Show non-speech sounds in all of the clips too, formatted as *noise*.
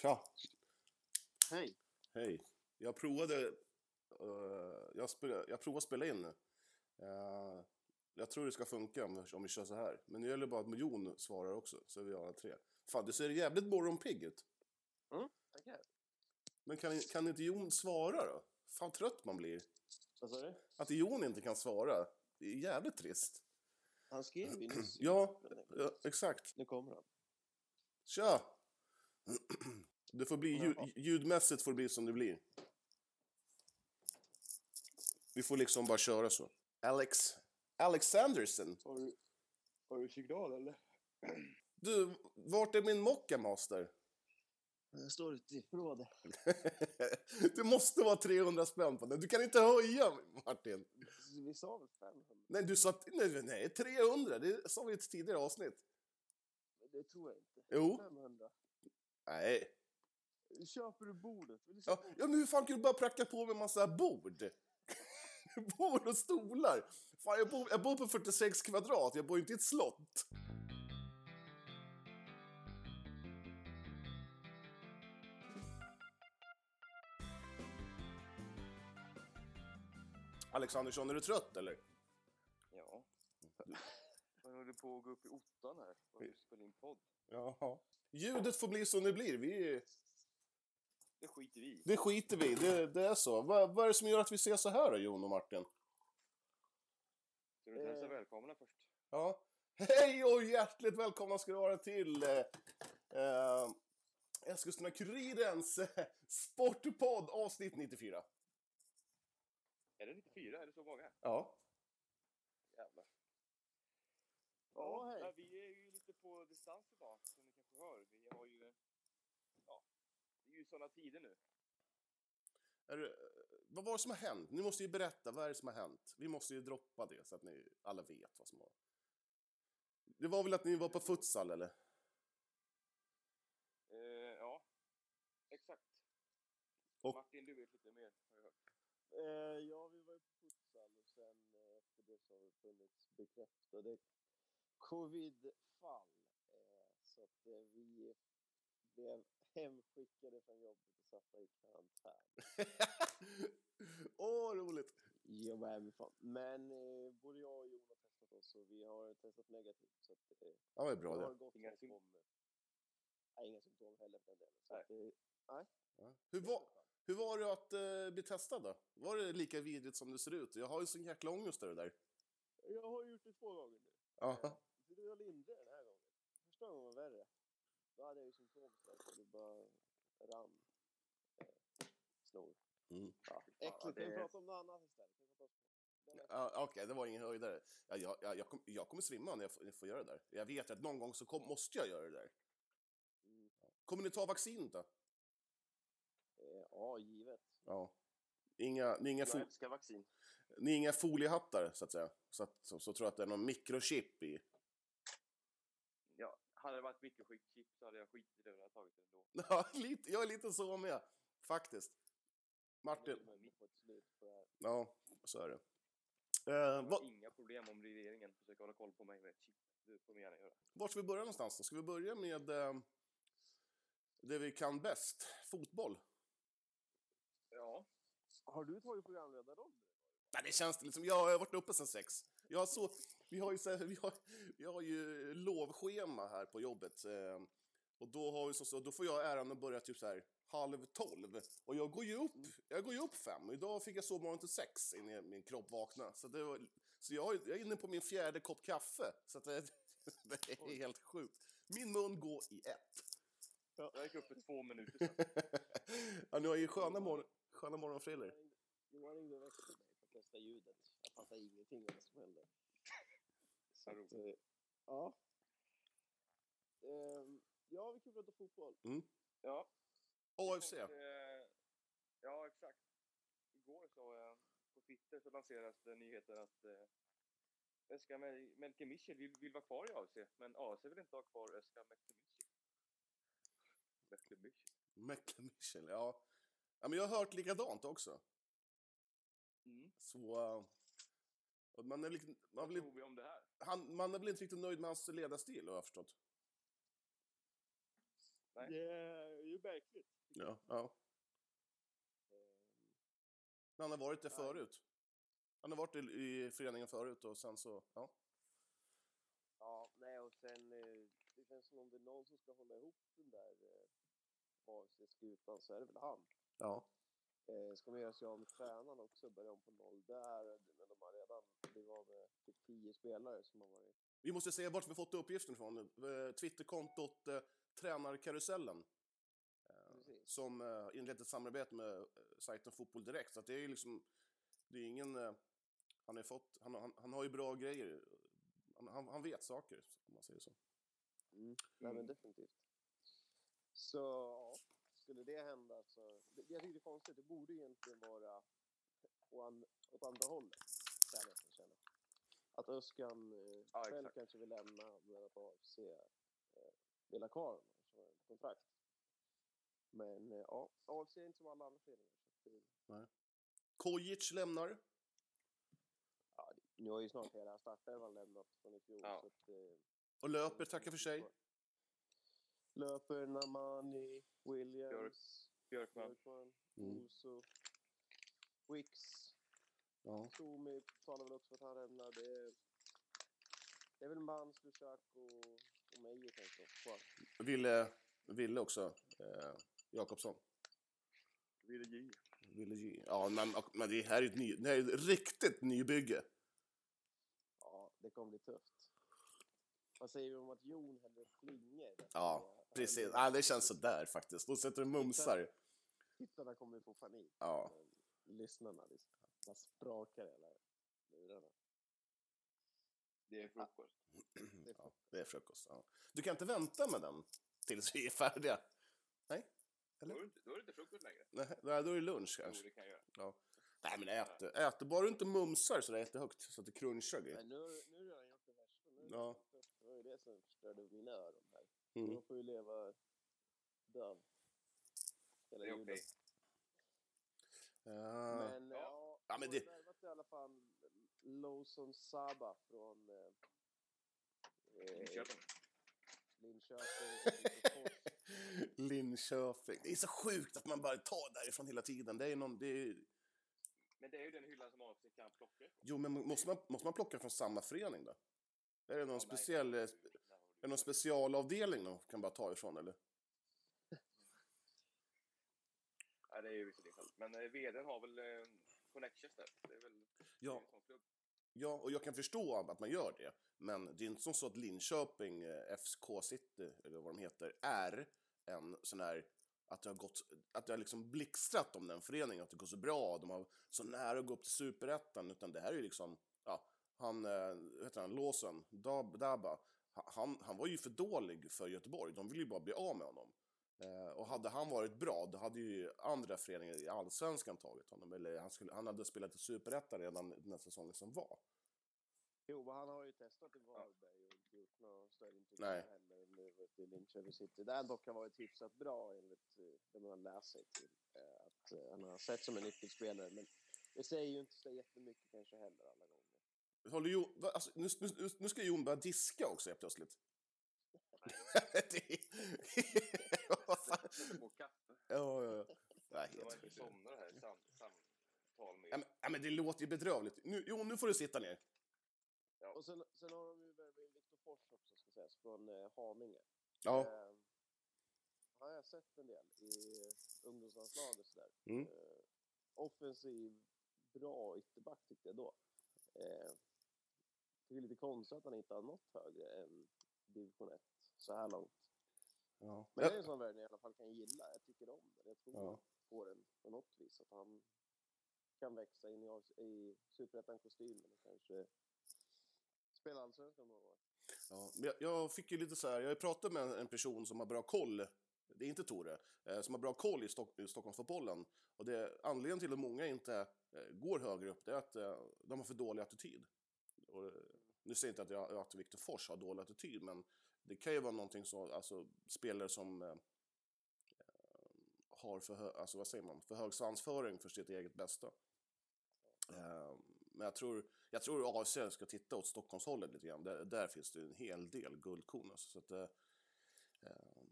Tja! Hej. Hej! Jag provade... eh, jag, spela, jag provade att spela in nu. Eh, jag tror det ska funka om, om vi kör så här. Men det gäller bara att Jon svarar också, så är vi alla tre. Fan, du ser jävligt morgonpigg ut. Mm, tackar. Men kan, kan inte Jon svara då? Fan trött man blir. Vad sa du? Att Jon inte kan svara, det är jävligt trist. Han skrev ju nyss. *clears throat* Ja, ja exakt. Nu kommer han. Tja! Det får bli ljud, ljudmässigt får det bli som det blir. Vi får liksom bara köra så. Alex... Alexanderson. Har du, har du signal eller? Du, vart är min Mocca Master? Den står ute i förrådet. *laughs* det måste vara 300 spänn på den. Du kan inte höja, Martin. Vi sa väl 500? Nej, du sa... Nej, nej 300. Det sa vi i ett tidigare avsnitt. Det tror jag inte. Jo. 500. Nej. Köper du bordet? Vill du Ja, bordet? ja men hur fan kan du bara pracka på med massa bord? *laughs* bord och stolar. Fan, jag bor, jag bor på 46 kvadrat, jag bor inte i ett slott. Alexandersson, är du trött eller? Ja. Jag håller på att gå upp i ottan här och spela in podd. Jaha. Ljudet får bli som det blir. Vi, Det skiter vi i. det skiter vi det, det är så. Vad, vad är det som gör att vi ses så här då, Jon och Martin? Ska du inte hälsa Eh. välkomna först? Ja. Hej och hjärtligt välkomna ska du vara till eh, eh, Eskilstuna-Kurirens eh, Sportpodd avsnitt 94. Är det 94? Är det så många? Ja. Jävlar. Ja, hej. vi är ju på distans idag, som ni kanske hör. Vi har ju... Ja, det är ju sådana tider nu. Är, vad var det som har hänt? Ni måste ju berätta, vad är det som har hänt? Vi måste ju droppa det så att ni alla vet vad som har... Det var väl att ni var på futsal eller? Eh, ja, exakt. Och- Martin, du vet lite mer, har jag hört. Eh, ja, vi var ju på futsal och sen eh, efter det så har det funnits bekräftade covid-fall. Eh, så att eh, vi blev hemskickade från jobbet och satta i karantän. *laughs* Åh, roligt! Jobba hemifrån. Men eh, både jag och Jon har testat oss och vi har testat negativt. Så att, eh, Ja, det är bra jag har det. gått Inga hopp sym- om... Nej, inga symptom heller för den delen. Så Nej. att, eh, Ja. Hur, var, hur var det att eh, bli testad då? Var det lika vidrigt som det ser ut? Jag har ju sån jäkla ångest över det där. Jag har gjort det två gånger nu. Ja. Så det var lindrigare den här gången. Första gången var värre. Då hade jag ju symptom så att det bara rann eh, snor. Mm. Ja. Fy fan, Äckligt, kan vi det- prata om något annat istället? Kan vi prata om- Ja, Okej, det var ingen höjdare. Ja, jag, jag, jag, kom, jag kommer svimma när jag får, jag får göra det där. Jag vet att någon gång så kom, måste jag göra det där. Mm. Kommer ni ta vaccinet då? Eh, Ja, givet. Ja. Inga, inga Jag älskar vaccin. Ni är inga foliehattar, så att säga. Så, att, så, så tror jag att det är någon mikrochip i. Ja, hade det varit mikroskitchip så hade jag skitit i det och hade tagit det ändå. *laughs* Ja, lite, jag är lite så med, faktiskt. Martin, är man på ett slut på det här. ja, så är det. Eh, Jag har inga problem om regeringen försöker hålla koll på mig med ett chip. Det får de gärna göra. vart ska vi börja någonstans då? Ska vi börja med eh, det vi kan bäst? Fotboll? Ja, Har du tagit programledarrollen? Nej, det känns det liksom. Jag har varit uppe sen sex. Jag har så, vi har ju, så här, vi har, vi har ju lovschema här på jobbet. Eh, och då, har vi så, så, då får jag äran att börja typ så här halv tolv. Och jag går ju upp, jag går ju upp fem. Idag fick jag sova morgon till sex innan min kropp vaknade. Så, det var, så jag, jag är inne på min fjärde kopp kaffe. Så det, *laughs* det är helt sjukt. Min mun går i ett. jag gick upp för två minuter sedan. *laughs* ja, nu har ju sköna, morgon, sköna morgonfrillor. Johan ringde och väckte mig för att testa ljudet. Jag fattar ingenting av vad som hände. *laughs* Så roligt. Så, ja. Ehm, ja, vi kan prata fotboll. Ja. AFC. Och, eh, ja, exakt. Igår så eh, på Twitter så lanseras det nyheten att eh, Özcan Mel- Melke Michel vill, vill vara kvar i AFC, men AFC vill inte ha kvar Özcan Melke Michel. Melke Michel. Mechle Michel, ja. ja. men jag har hört likadant också. Mm. Så... man, är liksom, man, blir, tror vi om det här? han, man är väl inte riktigt nöjd med hans ledarstil, har jag förstått. Nej. Det, ju märkligt. Ja, ja. Men han har varit det Nej. förut. Han har varit i, i föreningen förut och sen så, ja. Ja, nej och sen eh, det känns som om det är någon som ska hålla ihop den där eh, AFC-skutan så är det väl han. Ja. Eh, ska man göra sig av med tränaren också, börja om på noll där, men de har redan blivit av med typ tio spelare som har varit... Vi måste se vart vi fått uppgiften ifrån. Eh, Twitterkontot eh, Tränarkarusellen. Eh, som eh, inlett ett samarbete med eh, sajten Fotboll Direkt. Så att det är ju liksom, det är ingen, eh, han, har fått, han, han, han har ju bra grejer. Han, han, han vet saker, om man säger så. Nej men Mm. definitivt. Så ja, skulle det hända så... det- Jag tycker det är konstigt, det borde egentligen vara åt andra hållet, kan jag känna. Att Öskan eh, Ja, själv exakt. kanske vill lämna, men att AFC eh, vill ha kvar honom som kontrakt. Men eh, ja, AFC är inte som alla andra föreningar. Så det- Kojic lämnar. ja, nu har ju snart hela startelvan lämnat från i fjol. Ja. Så att, eh, Och löper, tackar för sig. Löper, Namani, Williams, Björkman. Björkman, Mm. Oso, Wix, Ja. Tomi talar väl också för att han lämnar. Det är, det är väl Mans, Lushak och, och Meijer kanske kvar. Ville, Ville också, eh, Jakobsson. Ville J. Ville J. Ja, men, men det här är ett, ny, det här är ett riktigt nybygge. Ja, det kommer bli tufft. Vad säger vi om att Jon hellre flinger? Ja, Precis, ja, det känns sådär faktiskt. Då sätter du mumsar. Tittarna kommer få panik. Ja. Men lyssnarna, det bara sprakar hela lurarna. Det är frukost. *clears throat* Det är ja, det är frukost. Ja. Du kan inte vänta med den tills vi är färdiga? Nej? Då är, det inte, då är det inte frukost längre. Nej, nej, då är det lunch Jo, kanske. det kan jag göra. Ja. Nej, men ät, ät bara du inte mumsar så där jättehögt så att det crunchar. Men nu, nu har jag gjort det värsta. Ja. Det som förstörde mina öron här. Mm. Jag får ju leva döv. Hela Det är okej. Ja. Men Ja. ja, Ja, men de har det- värvat i alla fall Lawson Saba från eh, eh, Linköping. Linköping. *laughs* Linköping. Det är så sjukt att man bara tar därifrån hela tiden. Det är någon, det är... Men det är ju den hyllan som AFC kan plocka. Jo, men måste man, måste man plocka från samma förening då? Är det någon speciell... det Är det någon specialavdelning de kan bara ta ifrån eller? *laughs* Nej, det är ju visserligen. Men eh, vdn har väl eh, connections där. Det är väl Ja. en sån klubb. Ja, och jag kan förstå att man gör det. Men det är inte som så att Linköping, eh, FSK City, eller vad de heter, är en sån här... Att det har gått... Att det har liksom blixtrat om den föreningen, att det går så bra, de har så nära att gå upp till superettan, utan det här är ju liksom... Han, eh, heter han, Lawson, Dab, Daba, ha- han, han var ju för dålig för Göteborg. De ville ju bara bli av med honom. Eh, och hade han varit bra, då hade ju andra föreningar i allsvenskan tagit honom. Eller han, skulle, han hade spelat i superettan redan den säsongen som var. Jo, men han har ju testat i Varberg och inte gjort något större intryck heller. Nu vet i Linköping City. Där dock har varit hyfsat bra enligt eh, det man har läst sig till. Eh, Att han har sett som en nyckelspelare. Men det säger ju inte så jättemycket kanske heller alla gånger. Håller jo, va, alltså, nu, nu, nu ska Jon börja diska också helt plötsligt. *laughs* Det är- Vad fan? Ja, ja, ja. Nej, Så man helt inte sjukt. somnar här i sam, samtal med... Ja, men, ja, men det låter ju bedrövligt. Nu, jo, nu får du sitta ner. Och sen, sen har de ju värvat in Viktor Fors också, ska sägas, från eh, Haninge. Ja, Eh, har jag sett en del i ungdomslandslag och sådär. Mm. Eh, offensiv, bra ytterback tyckte jag då. Eh, tycker det är lite konstigt att han inte har nått högre än division 1 så här långt. ja. Men det är en sån värld jag i alla fall kan gilla. Jag tycker om det. Jag tror Ja. får den på något vis. Att han kan växa in i, i superettan-kostymen och kanske spela allsvenskan några år. Ja, jag, jag fick ju lite så här, jag har pratat med en person som har bra koll, det är inte Tore, eh, som har bra koll i, Stock, i Stockholmsfotbollen. Och det, anledningen till att många inte eh, går högre upp, det är att eh, de har för dålig attityd. Och, nu säger jag inte att, jag, att Viktor Fors har dålig attityd, men det kan ju vara någonting som, alltså spelare som eh, eh, har för, hö, alltså, vad säger man, för hög svansföring för sitt eget bästa. Eh, men jag tror, jag tror AFC ska titta åt Stockholmshållet lite grann. Där, där finns det en hel del guldkorn. Alltså, så att, eh, eh,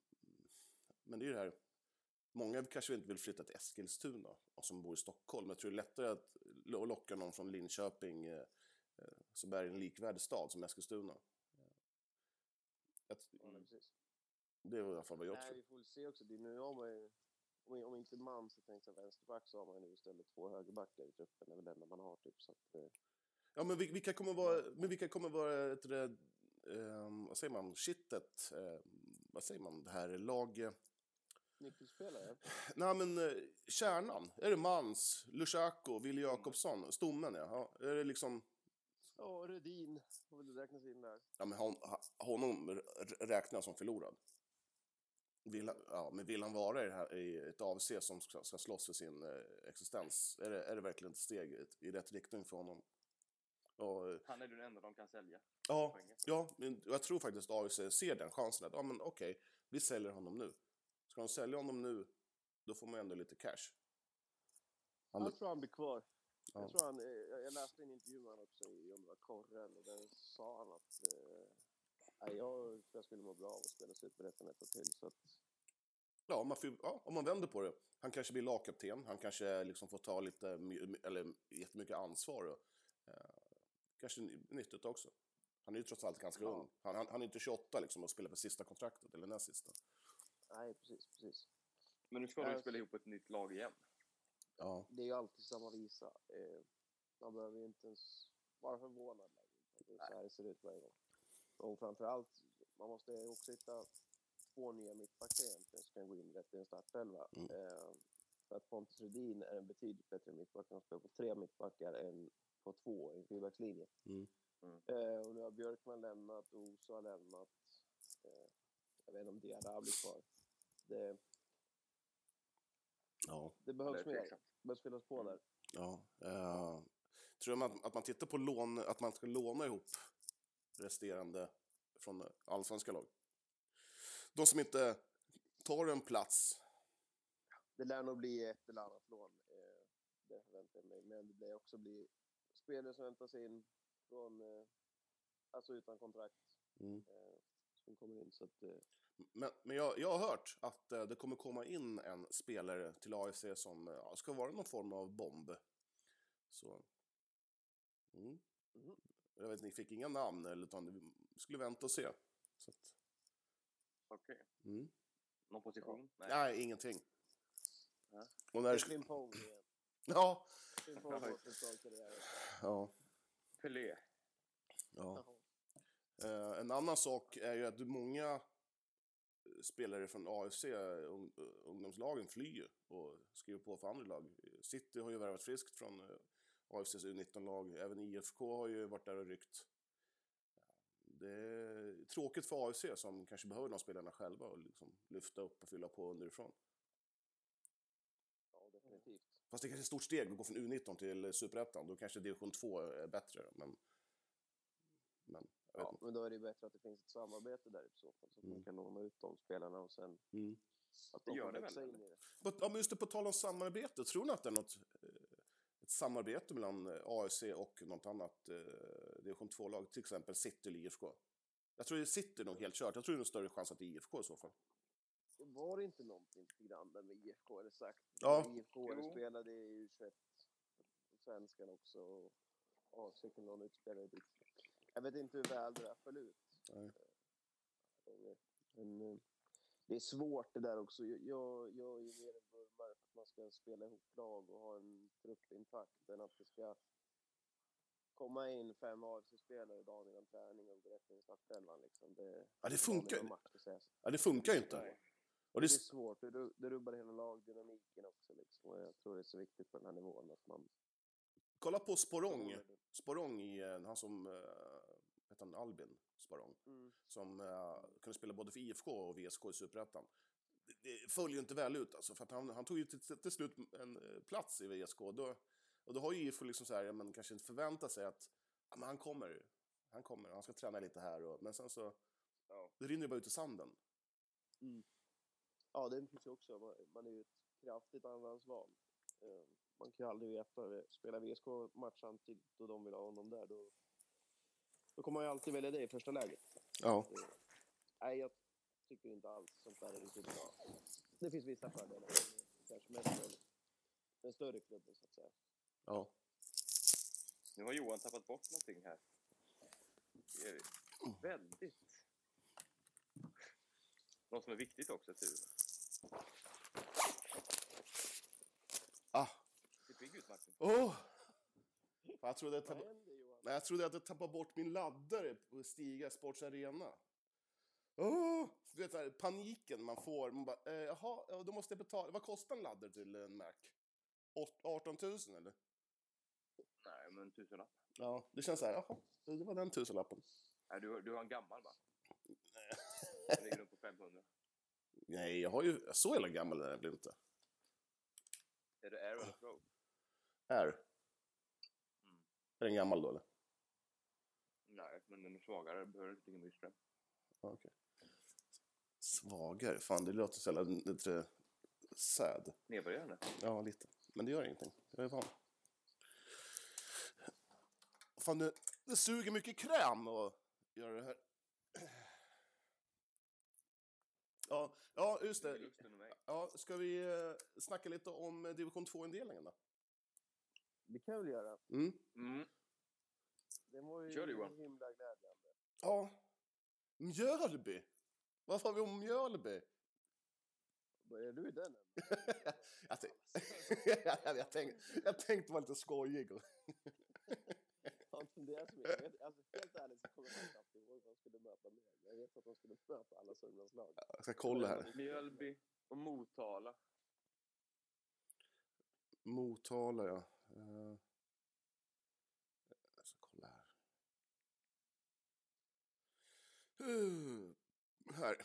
men det är ju det här, Många kanske inte vill flytta till Eskilstuna, och som bor i Stockholm. Men Jag tror det är lättare att locka någon från Linköping, eh, som är en likvärdig stad som Eskilstuna. Att, Ja, precis. det är i alla fall vad jag Nej, tror. vi får väl se också. Det, nu har man ju, om, om inte man så tänkte jag vänsterback så har man ju nu istället två högerbackar i truppen. Det är väl det enda man har typ. Så att, eh, Ja, men vil- vilka kommer vara, men vilka kommer vara ett, ehm, vad säger man, kittet, eh, vad säger man, det här lag... eh, nyckelspelare. Nej, men eh, kärnan, är det Mans, Lushaku, Wille Jakobsson, stommen ja. ja. Är det liksom, Ja, Rudin får väl räknas in där. ja men hon, honom räknar jag som förlorad. Vill, han- ja, men vill han vara i, det här, i ett AFC som ska, ska slåss för sin eh, existens, är det, är det verkligen ett steg i, i rätt riktning för honom? Och, eh, Han är den enda de kan sälja. Ja, ja men jag tror faktiskt att AFC ser den chansen. Att, ja, men okej, vi säljer honom nu. Ska de sälja honom nu, då får man ändå lite cash. Han, Jag tror han blir kvar. Ja. Jag, tror han, eh, jag läste en intervju med honom också i om det var Korren och där sa han att eh, nej, jag jag skulle må bra av att spela Superettan ett år till. Så att, ja, man får, ja, om man vänder på det. Han kanske blir lagkapten, han kanske liksom får ta lite, eller jättemycket ansvar. Och, eh, kanske ny- nyttigt också. Han är ju trots allt ganska Ja. ung. Han, han, han är inte 28 liksom och spelar på sista kontraktet, eller näst sista. nej, precis, precis. Men nu ska de ju Ja. spela ihop ett nytt lag igen. Ja, Det är ju alltid samma visa. Eh, man behöver ju inte ens vara förvånad längre. Det är så här det ser ut varje gång. Och framförallt, man måste också hitta två nya mittbackar egentligen som kan gå in rätt i en startelva. Mm. Eh, för att Pontus Rudin är en betydligt bättre mittback. Han spelar på tre mittbackar än på två i en fyrbackslinje. Mm. Mm. Eh, och nu har Björkman lämnat, Oso har lämnat. Eh, jag vet inte om Diarra blir kvar. Det, ja. det behövs mer. Det behövs fyllas på där. Ja, eh, tror man att man tittar på lån, att man ska låna ihop resterande från allsvenska lag? De som inte tar en plats. Det lär nog bli ett eller annat lån. Eh, det förväntar jag mig. Men det lär också bli spelare som väntas in från, eh, alltså utan kontrakt, Mm. som kommer in. Så att, Men, men jag, jag har hört att eh, det kommer komma in en spelare till AFC som eh, ja, ska vara någon form av bomb. Så... Mm. Mhm. Jag vet, ni fick inga namn, eller, utan vi skulle vänta och se. Så att, Okej. mm. Någon position? Nej. Nej, ingenting. *laughs* Ja. Och det när, är Frimpong igen. ja, ja, Pelé. ja. Jaha. Eh, en annan sak är ju att många spelare från AFC, un, ungdomslagen, flyr och skriver på för andra lag. City har ju värvat friskt från eh, AFCs U19-lag. Även IFK har ju varit där och ryckt. Det är tråkigt för AFC som kanske behöver de spelarna själva och liksom lyfta upp och fylla på underifrån. Ja, definitivt. Fast det är kanske är ett stort steg att gå från U19 till Superettan. Då kanske division 2 är bättre. Men, men Ja, inte. men då är det bättre att det finns ett samarbete där i så fall. Så att Mm. man kan låna ut de spelarna och sen Mm. att Det de gör får det växa väl, in i det. Ja, men just det, på tal om samarbete, tror ni att det är något eh, ett samarbete mellan eh, AFC och något annat eh, division 2-lag, till exempel City eller IFK? Jag tror att City är nog helt kört. Jag tror det är en större chans att det är IFK i så fall. Det var det inte någonting lite grann där med IFK eller sagt? Ja. IFK spelade i U21 och svenskan också och AFC kunde låna ut spelare dit. Jag vet inte hur väl det där föll ut. Nej. Eh, Men eh, det är svårt det där också. Jag, jag, är ju mer en vurmare för att man ska spela ihop lag och ha en trupp intakt än att det ska komma in fem AFC-spelare dagen innan träning och berätta i startelvan. Liksom. Det, Ja, det funkar- sägs. Ja, det funkar ju inte. Nej. Och Det det, är svårt. Det, det rubbar hela lagdynamiken också. Liksom. Och jag tror det är så viktigt på den här nivån att man... kolla på Sporong. Sporong i, eh, han som, uh, heter han Albin Sporong? Mm. som eh, kunde spela både för IFK och VSK i Superettan. Det, det följer ju inte väl ut alltså, för att han, han tog ju till, till slut en eh, plats i VSK. Då, och då har ju IFK liksom så här, men kanske inte förväntat sig att ja, men han kommer, han kommer, han ska träna lite här och, men sen så, Ja. det rinner ju bara ut i sanden. Ja, det finns ju också. Man, man är ju ett kraftigt andrahandsval. Eh, Man kan ju aldrig veta. Spelar VSK match samtidigt och de vill ha honom där, då, då kommer man ju alltid välja det i första läget. Ja. Eh, Nej, jag tycker inte alls sånt där är riktigt bra. det finns vissa fördelar kanske med den, den större klubben så att säga. Ja. Nu har Johan tappat bort någonting här. Det är väldigt... Något som är viktigt också, tur. Ah. Det pigg ut, Martin. Fan, Jag trodde Vad händer Johan? Jag trodde jag hade tappat bort min laddare på Stiga Sports Arena. Åh! Du vet, här, paniken man får. Man bara, eh, jaha, ja, då måste jag betala. Vad kostar en laddare till en Mac? Åt- 18 000 eller? Nej, men tusenlapp. Ja, det känns så här, jaha, det var den tusenlappen. Nej, du, du har en gammal, va? Den ligger på 500. Nej, jag har ju, så jävla gammal är jag väl inte. Är det Air eller Pro? Är. Mm. Är den gammal då eller? Men den är svagare. Behöver inte ström. Ja, okej. Svagare? Fan, det låter så jävla lite sad. Nedvärderande. Ja, lite. Men det gör ingenting. Jag är van. Fan, det, det suger mycket kräm att göra det här. Ja, ja just Det. Ja, ska vi eh, snacka lite om eh, division 2-indelningen då? Det kan jag väl göra. Mm. Mm. Det var ju Kör, Johan. himla glädjande. Ja. Mjölby! Vad sa vi om Mjölby? Börjar du i den än? *laughs* jag, tänk, *laughs* jag, tänkte, jag tänkte vara lite skojig. Och, *laughs* Ja, men det är som jag vet, alltså, helt ärligt så kommer jag knappt ihåg vad de skulle möta med. Jag vet att de skulle möta alla Sörmlands lag. jag ska kolla här. Mjölby och Motala. Motala, ja. Eh, Jag ska kolla här. Uh, här.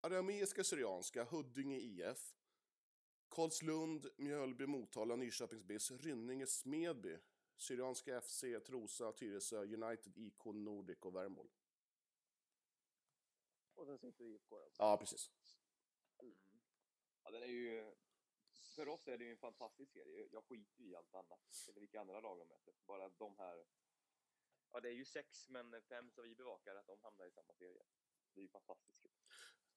Arameiska Syrianska, Huddinge IF. Karlslund, Mjölby, Motala, Nyköpings BIS, Rynninge, Smedby. Syrianska FC, Trosa, Tyresö, United, IK, Nordic och Värmol. Och sen sitter IFK alltså. Ja, precis. Mm. Ja, den är ju... För oss är det ju en fantastisk serie. Jag skiter ju i allt annat. Eller vilka andra lag de möter. Bara de här... Ja, det är ju sex, men fem som vi bevakar, att de hamnar i samma serie. Det är ju fantastiskt kul.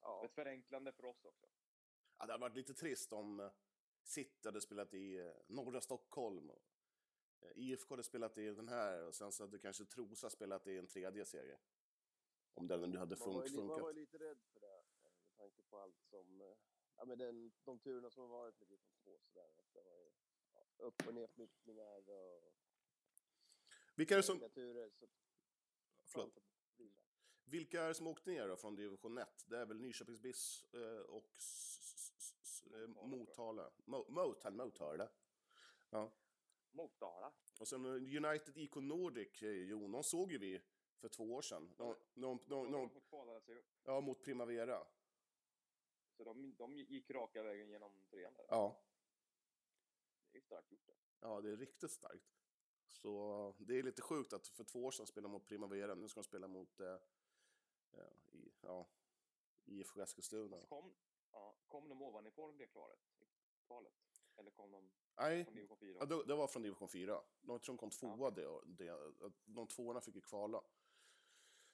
Ja. Ett förenklande för oss också. Ja, det hade varit lite trist om eh, City hade spelat i eh, norra Stockholm. Och, eh, IFK hade spelat i den här och sen så hade kanske Trosa spelat i en tredje serie. Om den nu hade Man fun- ju, li- man funkat. var ju lite rädd för det. Med tanke på allt som... Ja, men den, de turerna som har varit med division 2 sådär. Att det var ju ja, upp och nedflyttningar och... Vilka är, det som, förlåt, vilka är det som åkte ner då från division 1? Det är väl Nyköpings BIS eh, och eh, Motala, Motala. Mo- Motala. Ja. Motala. Och sen eh, United IK Nordic, jo, de såg ju vi för två år sedan. De, de, sig upp. ja, mot Primavera. Så de, de gick raka vägen genom trean där. Ja. Det är starkt gjort. Det. Ja, det är riktigt starkt. Så det är lite sjukt att för två år sedan spela mot Primavera, nu ska de spela mot eh, ja, i, ja, IFK Eskilstuna. Kom, ja, kom de ovanifrån det klaret? Kvalet? Eller kom de Nej, från division 4? ja, det, det var från division 4. De tror de kom tvåa Ja. det, det. De tvåorna fick ju kvala.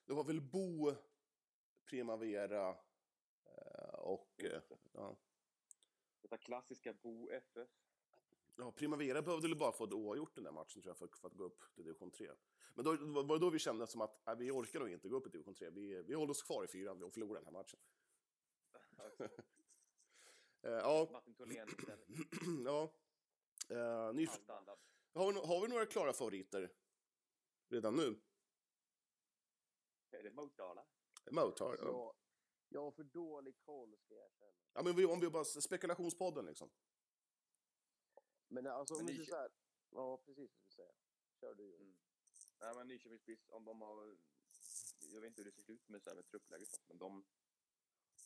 Det var väl Bo, Primavera eh, och... Eh, ja. Detta klassiska Bo FF. Ja, Primavera behövde väl bara få det oavgjort den där matchen tror jag för, för att gå upp till division 3. Men då var det då vi kände som att nej, vi orkar nog inte gå upp i division 3. Vi, vi håller oss kvar i fyran och förlorar den här matchen. *laughs* Eh, ja, Martin Tholén istället. *clears throat* ja. Eh, ny, har, vi, har vi några klara favoriter redan nu? Är det Motala? Motard? Ja. Jag, jag har för dålig koll ska jag erkänna. ja, men vi, om vi bara spekulationspodden liksom. Men alltså om Men säger så här. Ja, precis vad du säger. Kör du. Mm. Nej, men Nyköpings BIS, om de har... Jag vet inte hur det ser ut med, så här med truppläget, men de...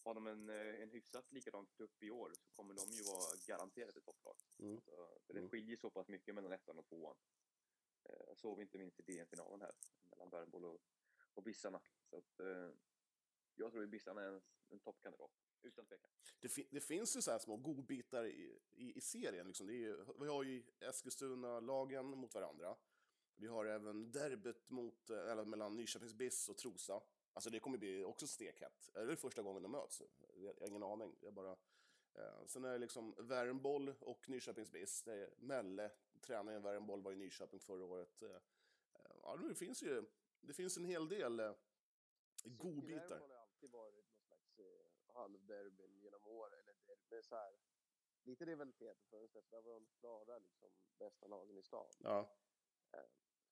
Har de en, eh, en hyfsat likadan trupp i år så kommer de ju vara garanterat ett topplag. Mm. Alltså, det Mm. skiljer så pass mycket mellan ettan och tvåan. Eh, såg vi inte minst i DM-finalen här, mellan Värmboll och, och Bissarna. Så att, eh, jag tror att Bissarna är en, en toppkandidat, utan tvekan. Det, fi- det finns ju så här små godbitar i, i, i serien. Liksom. Är ju, vi har ju Eskilstuna-lagen mot varandra. Vi har även derbyt mot, eller mellan Nyköpings BIS och Trosa. Alltså det kommer bli också stekhett. Är det första gången de möts? Jag har ingen aning. Jag bara... Eh, sen är det liksom Värmboll och Nyköpings BIS. Det är Melle, tränaren i Värmboll, var i Nyköping förra året. Eh, eh, ja, det finns ju det finns en hel del eh, godbitar. Värmland har alltid varit någon slags eh, halvderbyn genom år, eller derby, så här. Lite rivalitet i fönstret, där var de klara liksom bästa lagen i stan. Ja,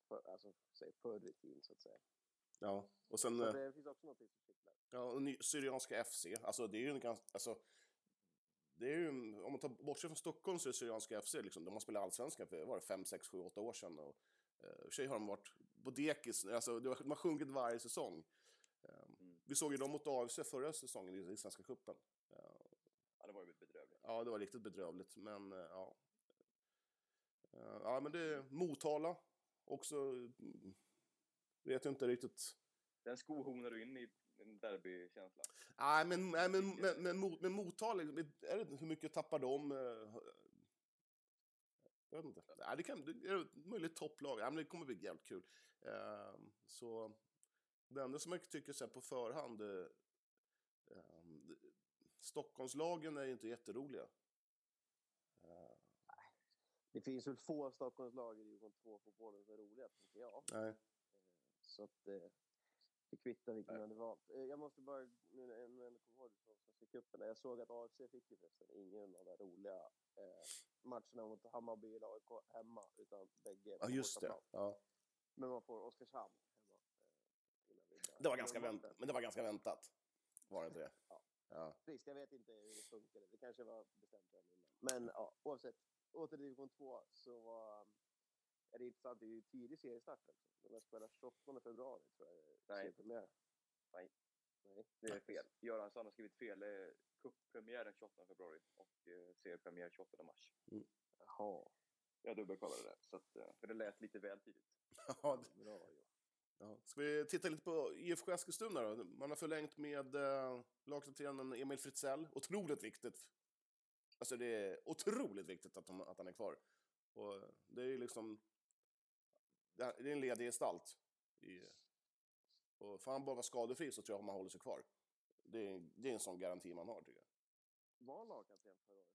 För, alltså, säg förr i tiden så att säga. ja. Och sen... Så eh, det finns också något som kittlar. Ja, och ny, Syrianska FC, alltså det är ju en ganska, alltså, det är ju, om man tar bort sig från Stockholm så är Syrianska FC liksom, de har spelat allsvenskan för, var det 5, 6, 7, 8 år sedan och eh, och har de varit på dekis, alltså det de har sjunkit varje säsong. Vi såg ju dem mot AFC förra säsongen i, i Svenska cupen. Ja, det var ju bedrövligt. ja, det var riktigt bedrövligt, men eh, ja. Eh, ja, men det är Motala också, mm, vet jag inte riktigt. Den skohonar du in i en derbykänsla. Nej, men, nej, men, men, men, mot, men Motala, är det, hur mycket tappar de? eh, Jag vet inte. Nej, det, kan, det är möjligt topplag. Ja, men det kommer bli jävligt kul. Så det enda som jag tycker så på förhand, eh, eh, Stockholmslagen är ju inte jätteroliga. Eh, Det finns väl få Stockholmslag i division 2-fotbollen som är roliga, tycker jag. nej. Så att eh, det kvittar vilken man hade valt. Eh, jag måste bara, nu när jag jag kommer ihåg det Svenska cupen, jag såg att AFC fick ju förresten ingen av de roliga eh, matcherna mot Hammarby eller AIK hemma, utan bägge Ja, just det. Ja. Men man får Oskarshamn hemma. Eh, innan vi börjar. Det var ganska Men- väntat. Men det var ganska väntat. Var det inte det? Ja. Ja. Visst, jag vet inte hur det funkade. Det kanske var bestämt redan innan. Men ja, oavsett. Åter till division 2 så var, är det intressant. Det är ju tidig seriestart också. De har spelat 28 februari tror jag. Nej. Nej. Nej. Det är fel. Göransson har skrivit fel. Det är Cuppremiär den 28 februari och eh, seriepremiär 28 mars. Jaha. Jag dubbelkollade det, så att, eh, för det lät lite väl tidigt. *laughs* Ja, Bra ju. Ja. Ska vi titta lite på IFK Eskilstuna då? Man har förlängt med eh, lagkaptenen Emil Fritzell. Otroligt viktigt. Alltså det är otroligt viktigt att, de, att han är kvar. Och det är ju liksom... Det är en ledig gestalt. I, och får han bara vara skadefri så tror jag man håller sig kvar. Det är, det är en sån garanti man har tycker jag. Var lagkapten förra året?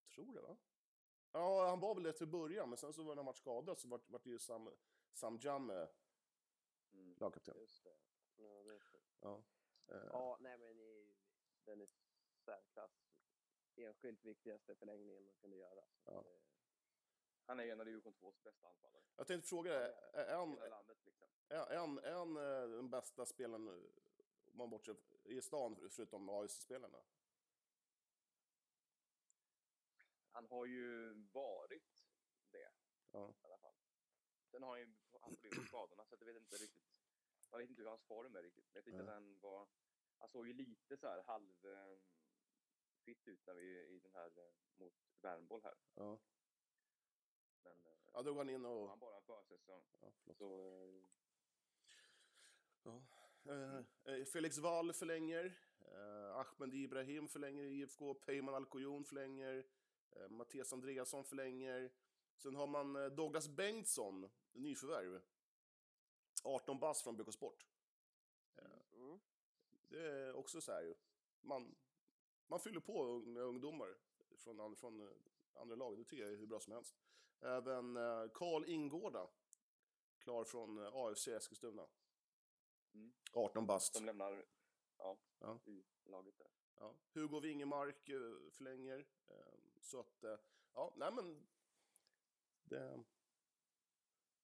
Jag tror det va? Ja, han var väl det till början, men sen så var när han vart skadad så vart, vart det ju Sam, Sam Jamme Mm. lagkapten. Just det. Ja, det är sjukt. Ja. Eh, Ja, nej men i, den är särklass enskilt viktigaste förlängningen man kunde göra. Så Ja. att, eh, Han är en av division 2s bästa anfallare. Jag tänkte fråga dig, är, I han, landet liksom. är, är han, är han eh, den bästa spelaren, eh, om man bortser i stan, förutom AIS-spelarna? Han har ju varit det Ja. i alla fall. Sen har han ju haft problem med skadorna så att jag vet inte riktigt. Jag vet inte hur hans form är riktigt. Men jag tyckte Nej. att han var... Han såg ju lite så här halv... Eh, fitt ut när vi i den här eh, mot Värmboll här. Ja, Men eh, ja då går han in och... han bara en försäsong Ja, förlåt. så... Eh, Ja. Eh, Felix Wall förlänger. Eh, Ahmed Ibrahim förlänger i IFK. Peyman Alkoyon förlänger. Eh, Mattias Andreasson förlänger. Sen har man Douglas Bengtsson, nyförvärv. 18 bass från BK Sport. mm. Det är också så här ju. Man, man fyller på med ungdomar från, från eh, andra lag. Det tycker jag är hur bra som helst. Även eh, Karl Ingårda. Klar från eh, AFC Eskilstuna. Mm. 18 bast. de lämnar ja, Ja. i laget där. Ja. Hugo Wingemark eh, förlänger. Eh, Så att, eh, ja, nej men... Det...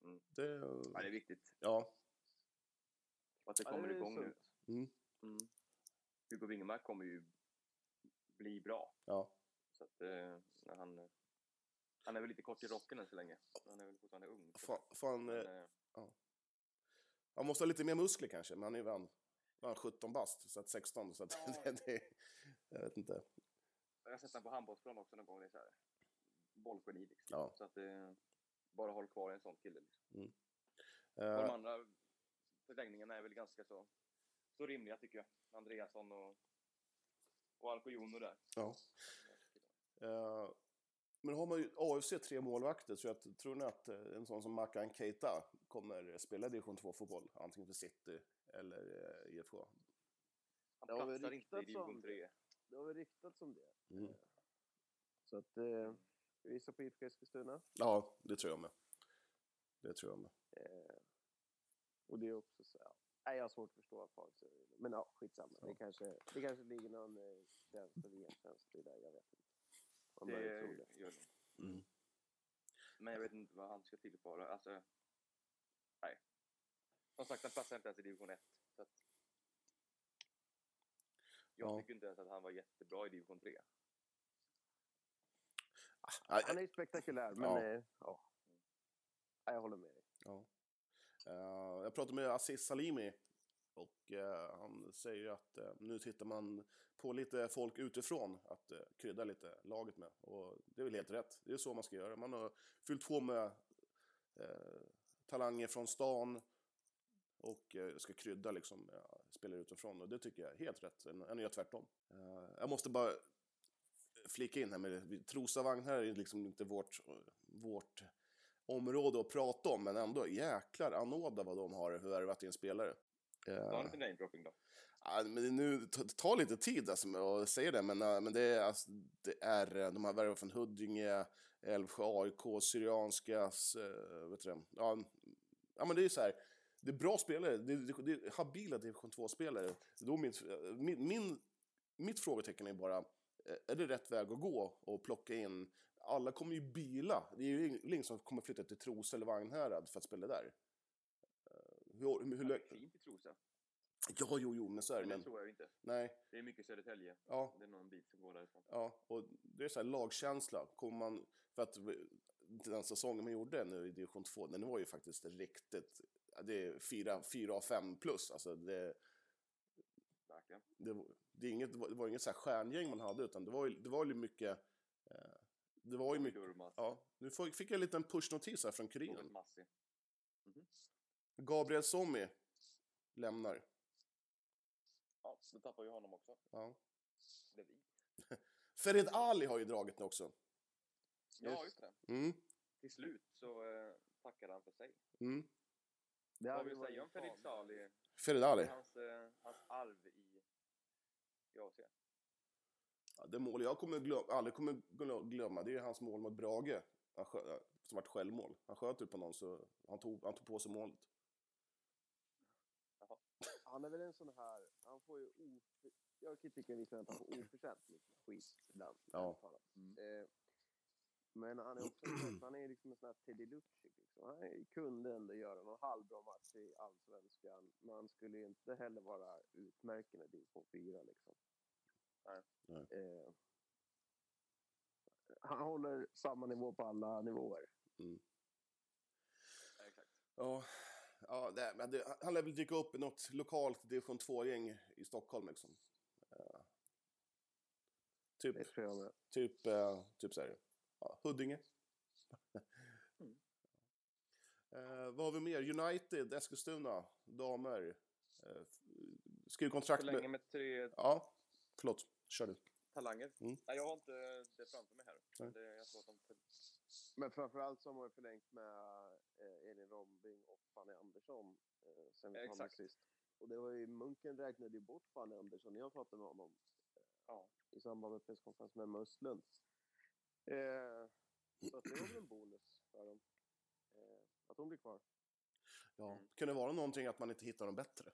Mm. Det... Ja, det är viktigt Ja. att det Ja, kommer det är igång nu. sunt. Mm. Mm. Hugo Wingemark kommer ju bli bra. Ja. Så att, eh, när han, han är väl lite kort i rocken än så länge. Han är väl fortfarande ung. Fan, fan, Men, eh, eh, han måste ha lite mer muskler kanske, men han är ju van. Han 17 bast, så att 16. Så att Ja. *laughs* det, det, jag vet inte. jag har sett honom på handbollsplan också någon gång. Det är så här, bollgeni liksom. Ja. Så att eh, bara håll kvar en sån kille. Liksom. Och Eh, de andra förlängningarna är väl ganska så, så rimliga tycker jag. Andreasson och, och Alcojono där. ja. Eh, men har man ju AFC tre målvakter så jag tror ni att eh, en sån som Makan Keita kommer spela division 2-fotboll? Antingen för City eller eh, IFK? Han Det har väl platsar inte i division om 3. det har väl ryktats om det. Mm. Så att eh, vi visar på IFK Eskilstuna. Ja, det tror jag med. Det tror jag med. Eh, och det är också så, ja. Nej, jag har svårt att förstå att folk säger. Men ja, skitsamma. Ja. Det, kanske, det kanske ligger någon eh, tjänst och VM-tjänst i det, jag vet inte. Man Det tro det. gör det. Mm. Men jag vet inte vad han ska tillföra. Alltså, nej. Som sagt, han platsar inte ens i division 1. Så att... Jag Ja. tycker inte ens att han var jättebra i division 3. Nej, Han är ju spektakulär, men Ja. ja. ja. Jag håller med dig. Ja. Eh, jag pratade med Aziz Salimi och eh, han säger att eh, nu tittar man på lite folk utifrån att uh, krydda lite laget med. Och det är väl helt rätt. Det är så man ska göra. Man har fyllt på med eh, talanger från stan och eh, ska krydda liksom spelare utifrån. Och det tycker jag är helt rätt, än att göra tvärtom. Eh, jag måste bara flika in här med Trosa Vagn här är liksom inte vårt, vårt område att prata om, men ändå jäklar anåda vad de har värvat in spelare. Eh, lite namedropping då. ja, men nu ta, ta lite tid alltså att säga det, men, eh, men det, är, alltså, det är, eh, de har värvat från Huddinge, Älvsjö, AIK, Syrianskas, eh, vet du det, ja, ja men det är så här, det är bra spelare, det, det, det är habila division 2-spelare. Då min, min, min, mitt frågetecken är bara, är det rätt väg att gå och plocka in alla kommer ju bila. Det är ju ing- ingen som kommer flytta till Trosa eller Vagnhärad för att spela där. Hur, hur, hur, Det är fint i Trosa. ja, jo, jo, men så är det. Men det tror jag inte. nej, Det är mycket Södertälje. ja, Det är någon bit som går därifrån. ja, och det är så här lagkänsla. Kommer man, för att den säsongen man gjorde nu i division 2, den var ju faktiskt riktigt, det är fyra, fyra av fem plus. Alltså det, Verkligen. det, det, är inget, det var det var inget så här stjärngäng man hade, utan det var ju, det var ju mycket, eh, det var ju mycket, ja, nu fick jag en liten pushnotis här från Kuriren. Massi. Mhm. Gabriel Sommi lämnar. Ja, då tappar vi honom också. Ja. Det är vi. *laughs* Ferid Ali har ju dragit nu också. Ja, Just. det. Mm, Till slut så eh, tackade han för sig. mm. Det Vad vill du säga om Felix fan. Sali? Ferid Ali. Hans, eh, hans arv i, i AC. Ja, det mål jag kommer glöm, aldrig kommer glö- glömma, det är hans mål mot Brage. Han skö, som vart självmål. Han sköt på någon så han tog, han tog på sig målet. Han är väl en sån här, han får ju of, jag kan tycka visserligen att han får oförtjänt mycket skit ibland. Ja. Mm. Eh, men han är också han är liksom en sån här Teddy Lucic. Liksom. Han kunde ändå göra någon halvbra match i allsvenskan, men han skulle ju inte heller vara utmärkande division 4 liksom. Nej. Nej. Eh, han håller samma nivå på alla nivåer. Ja, exakt. Ja, ja det, men det, han lär väl dyka upp i något lokalt division 2-gäng i Stockholm liksom. Eh, typ, Det tror jag med. typ, eh, typ så här, ja, Huddinge. *laughs* Mm. Eh, vad har vi mer? United, Eskilstuna, damer. Eh, skriv kontrakt med... med tre Ja, förlåt. Kör du. talanger. Mm. Nej, jag har inte det framför mig här. Det, jag tror att de... Men framförallt så har man förlängt med eh, Elin Rombing och Fanny Andersson eh, sen vi exakt. sist. Och det var ju, Munken räknade ju bort Fanny Andersson när jag pratade med honom Ja. i samband med presskonferensen med Emma Östlund. Eh, så att det var väl en bonus för dem. Eh, att hon blir kvar. Ja. Mm. Kan det vara någonting att man inte hittar någon bättre?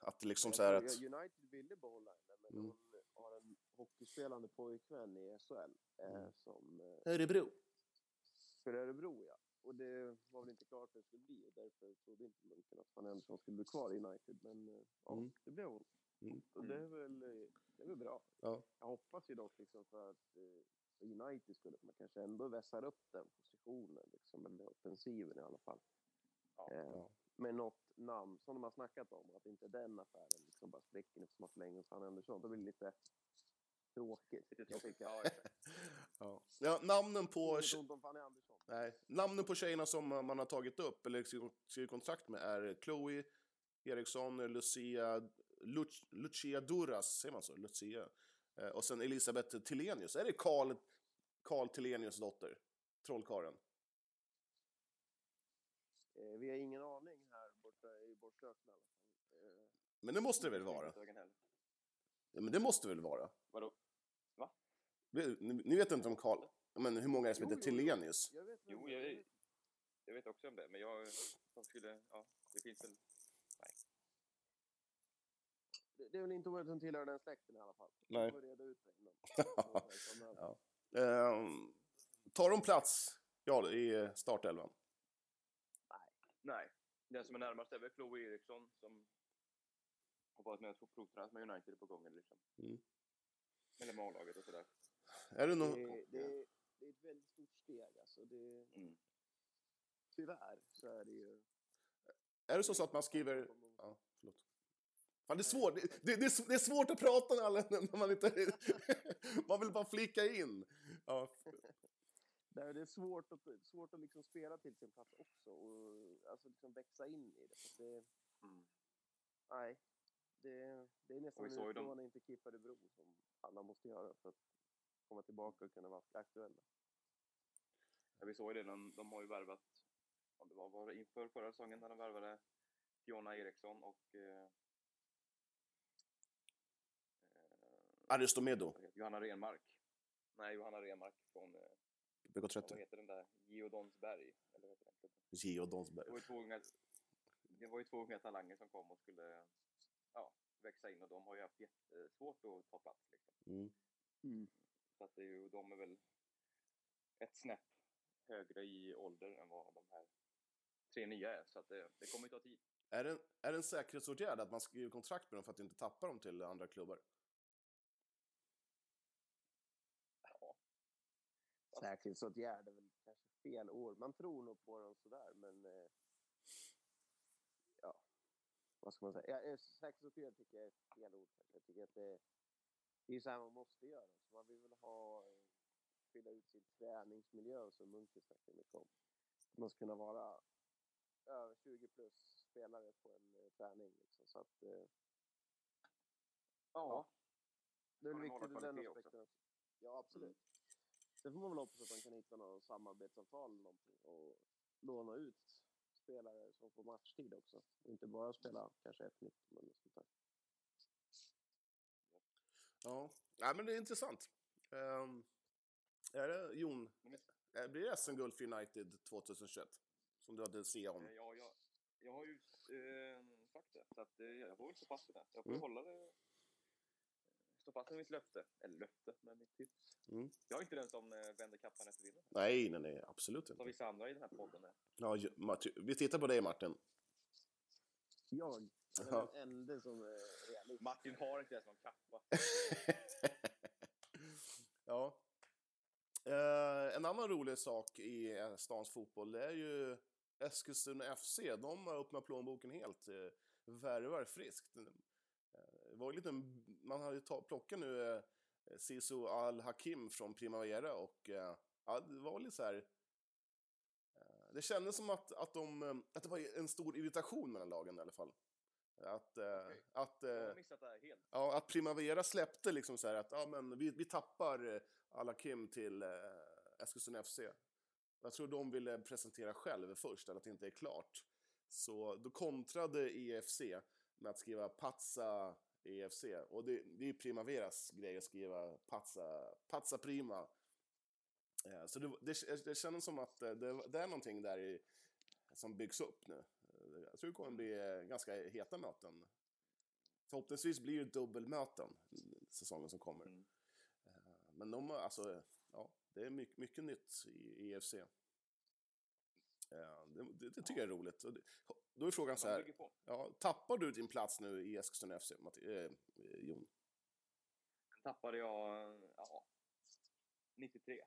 Att liksom så här att... United ville behålla henne, men Mm. hon har en hockeyspelande pojkvän i SHL eh, Mm. som eh, Örebro. för Örebro, ja. Och det var väl inte klart att det skulle bli och därför trodde inte Munken att Fanny Andersson skulle bli kvar i United. Men eh, ja, Mm. det blev hon. Mm. Och det är väl, det är väl bra. Ja. Jag hoppas ju dock liksom för att för United skulle man kanske ändå vässar upp den positionen, liksom, eller offensiven i alla fall. Ja. Eh, Ja. Med något namn som de har snackat om, att inte den affären liksom bara spräcker eftersom man förlänger Fanny Andersson. Då blir det lite tråkigt. Ja. *laughs* Ja. ja, namnen på... Nej, namnen på tjejerna som man har tagit upp eller skrivit kontrakt med är Chloe Eriksson, Lucia, Luc, Lucia Duras, säger man så? Lucia. Eh, och sen Elisabeth Tillenius. Är det Karl, Karl dotter? Trollkaren. Eh, vi har ingen aning här borta i Borslösen i alla fall. Eh, Men det måste det väl vara? Ja, men det måste väl vara? Vadå? Ni, ni vet inte om Karl... Men hur många är det som Jo, heter. Tillenius? Jag vet Jo, jag- vet- Jag vet också om det, men jag... De skulle... Ja, det finns väl... det, det är väl inte omöjligt att hon tillhör den släkten i alla fall. Nej. Reda ut det innan. *laughs* Ja. Ja. Ehm, tar de plats ja, i startelvan? Nej. Den som är närmast är väl Chloe Eriksson som har varit med och provtränat med United på gången liksom. Mm. Eller med A-laget och sådär. Är det Det, någon... är- det, är- det är ett väldigt stort steg alltså. Det, Mm. tyvärr så är det ju... Är det så, så att man skriver... Ja, förlåt. Fan, det, är svårt. Det, det, det, det är svårt att prata med alla när man inte... *laughs* man vill bara flika in. Ja, Det är, det är svårt att, svårt att liksom spela till sin plats också och alltså liksom växa in i det. För att det Mm. nej, det, det är nästan Och vi en såg ju dem- utmaning till Kippade Bro som alla måste göra för att komma tillbaka och kunna vara aktuella. Ja, vi såg ju det, de, de har ju värvat, om det var, var det inför förra säsongen när de värvade Fiona Eriksson och eh, eh, Aristomedo, Johanna Renmark. Nej, Johanna Renmark från, eh, vad BK30. heter den där, Geodonsberg, eller vad heter den klubben? Geo Det var ju två unga, det var ju två unga talanger som kom och skulle ja, växa in och de har ju haft jättesvårt att ta plats. Liksom. Mm. Så att det är ju, de är väl ett snäpp högre i ålder än vad de här tre nya är. Så att det, det kommer ju ta tid. Är, det, en- är det en säkerhetsåtgärd att man skriver kontrakt med dem för att inte tappa dem till andra klubbar? Ja, Säkerhetsåtgärd är väl kanske fel ord. Man tror nog på dem sådär, men eh, ja, vad ska man säga? Ja, eh, säkerhetsåtgärd tycker jag är fel ord kanske. Jag tycker att det, det är så här man måste göra. Så man vill väl ha, eh, fylla ut sin träningsmiljö som Munke snackar mycket om. Man ska kunna vara över 20 plus spelare på en eh, träning. Liksom, så att, eh, ja. det är viktigt ur den aspekten också. Ja, absolut. Sen får man väl hoppas att de kan hitta något samarbetsavtal eller någonting och låna ut spelare som får matchtid också. Och inte bara spela kanske ett nytt men något sånt där. Ja, ja men det är intressant. Ehm, är det, Jon, eh, blir det SM-guld för United 2021? Som du hade se om? Eh, Ja, jag, jag har ju eh, sagt det, så att, eh, jag får väl stå fast vid det. Jag får Mm. hålla det. Stå fast vid mitt löfte. Eller löfte, men mitt tips. Mm. Jag är inte den som eh, vänder kappan efter vinden. Nej, nej, nej, absolut Som inte. vissa andra i den här podden är. Ja, Martin, vi tittar på dig, Martin. Jag är Ja. den enda som är realist. Martin har inte ens någon kappa. *laughs* ja. Eh, en annan rolig sak i eh, stans fotboll det är ju Eskilstuna FC. De har öppnat plånboken helt. Eh, värvar friskt. Det var ju lite, man hade ju plockat nu eh, Sisu Al-Hakim från Primavera och eh, ja, det var lite så här... Eh, det kändes som att, att, de, eh, att det var en stor irritation mellan lagen i alla fall. Att, eh, Okej. att, eh. Ja, att Primavera släppte liksom så här att ja, men vi, vi tappar eh, alla Kim till Eskilstuna FC. Jag tror de ville presentera själv först, eller att det inte är klart. Så då kontrade EFC med att skriva Pazza EFC. Och det, det är Primaveras grej att skriva Pazza, Pazza Prima. Eh, så det, det, det kändes som att eh, det, det är någonting där i, som byggs upp nu. Eh, Jag tror det kommer bli ganska heta möten Förhoppningsvis blir det dubbelmöten säsongen som kommer. Mm. Men de alltså, ja, det är mycket, mycket nytt i EFC. Eh, Det, det, det tycker jag är roligt. Då är frågan så här, ja, tappar du din plats nu i Eskilstuna FC, Matti, eh, Jon? Sen tappade jag, ja, 93.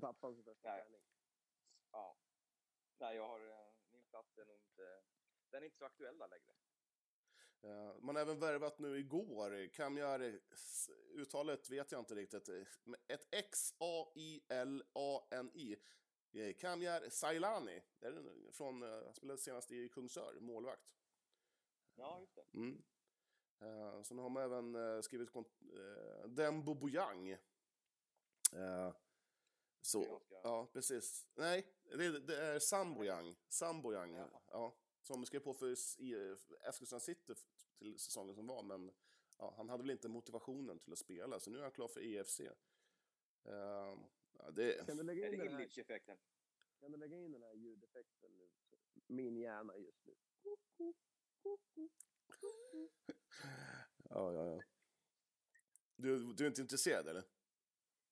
Pappan sin första träning. Ja. Nej, jag har, eh, min plats är nog inte, den är inte så aktuell där längre. Eh, Man har även värvat nu igår, Kamjar, uttalet vet jag inte riktigt, eh, ett X-A-I-L-A-N-I. Eh, Kamjar Sailani, är från, eh, han spelade senast i Kungsör, målvakt. Ja, just det. Mm. Eh, sen har man även eh, skrivit uh, Dembo Bojang. Eh, så, ganska- ja, precis. Nej, det, det är Sam Bojang. Sam Bojang, Jaha. ja. Som skrev på för Eskilstuna City till säsongen som var, men ja, han hade väl inte motivationen till att spela, så nu är han klar för EFC. Eh, ja, det, Kan du lägga in det den här, kan du lägga in den här ljudeffekten nu? Min hjärna just nu. ja, ja, ja. Du, du är inte intresserad eller?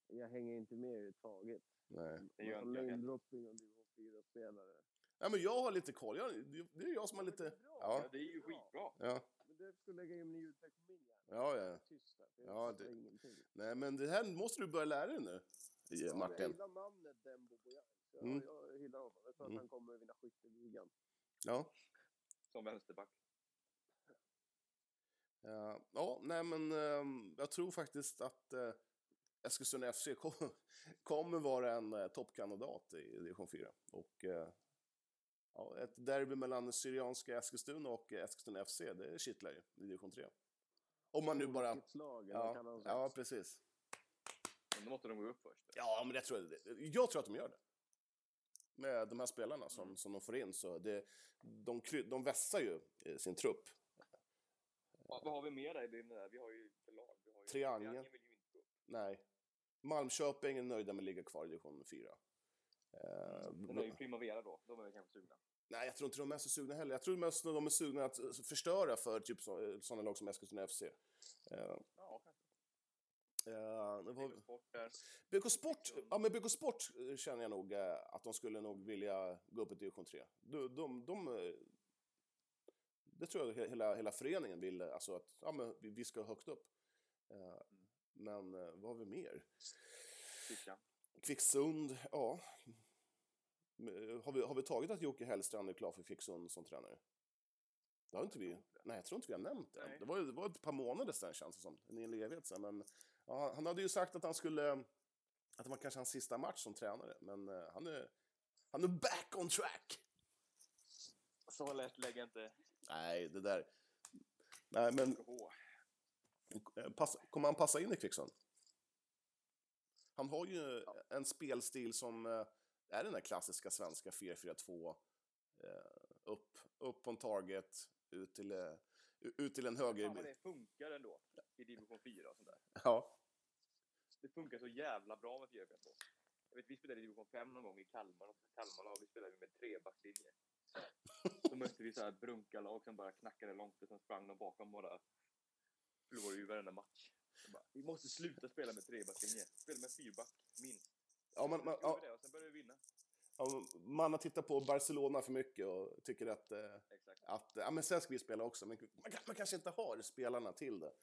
Jag hänger inte med överhuvudtaget. Nej. Det gör inte namedropping om division 4-spelare. Ja, men jag har lite koll. Jag, det det är jag som har lite... Ja, Ja, det är ju skitbra. ja, Men du skulle lägga in en ljudeffekt på min hjärna. ja. ja. Tyst där, Ja, det- ingenting. Nej, men det här måste du börja lära dig nu, Ja, men Jag Martin. gillar namnet Dembo Bojan. Jag, Mm. jag gillar honom. Jag tror Mm. att han kommer vinna skytteligan. Ja. Som vänsterback. Ja, ja, nej men ehm, jag tror faktiskt att uh, Eskilstuna FC *laughs* kom, kommer vara en uh, toppkandidat i division 4. Och eh, ja, ett derby mellan Syrianska Eskilstuna och Eskilstuna FC, det kittlar ju i division 3. Om man nu bara... Slag, Ja, ja, precis. Då måste de gå upp först. Ja, men det tror jag. Jag tror att de gör det. Med de här spelarna som, som de får in så det, de, kry- de vässar ju eh, sin trupp. Ja, vad har vi mer där i bilden där? Vi har ju lag. Vi har ju... Triangeln. vill ju inte gå upp. Nej. Malmköping är nöjda med att ligga kvar i division 4. Eh, Sen är ju Primavera då. De är väl kanske sugna. Nej, jag tror inte de är så sugna heller. Jag tror mest att de är sugna att eh, förstöra för typ sådana lag som Eskilstuna FC. Eh, Ja, eh, det var- BK Sport där. BK Sport, ja men BK Sport eh, känner jag nog eh, att de skulle nog vilja gå upp i division 3. De, de, de, eh, det tror jag he- hela, hela föreningen vill, eh, alltså att ja, men vi- ska högt upp. Eh, Men eh, vad har vi mer? Fiska. Kvicksund, ja. Men, Har vi, har vi tagit att Jocke Hellstrand är klar för Kvicksund som tränare? Det har inte vi. Nej, jag tror inte vi har nämnt det. Det var, det var ett par månader sedan känns det som. En evighet sedan. Men ja, han hade ju sagt att han skulle... Att det var kanske hans sista match som tränare. Men eh, han är... Han är back on track! Så lätt lägger inte Nej, det där... Nej, men eh, pass, kommer han passa in i Kvicksund? Han har ju en spelstil som eh, är den där klassiska svenska 4-4-2. Eh, upp, upp på en target, ut till, ut till en höger... Fan vad det funkar ändå i division 4 och sånt där. Ja, Det funkar så jävla bra med 4 2 Jag vet, vi spelade i division 5 någon gång i Kalmar. Och Kalmar vi spelade med trebackslinje. Då mötte vi så här brunkarlag som bara knackade långt och sen sprang de bakom bara förlorade ju varenda match. Bara, vi måste sluta spela med trebackslinje. Spela med fyrback, minst. ja, man, man, ja, det och sen började vi vinna. ja, man har tittat på Barcelona för mycket och tycker att, eh, att ja, men sen ska vi spela också. Men man, man kanske inte har spelarna till det.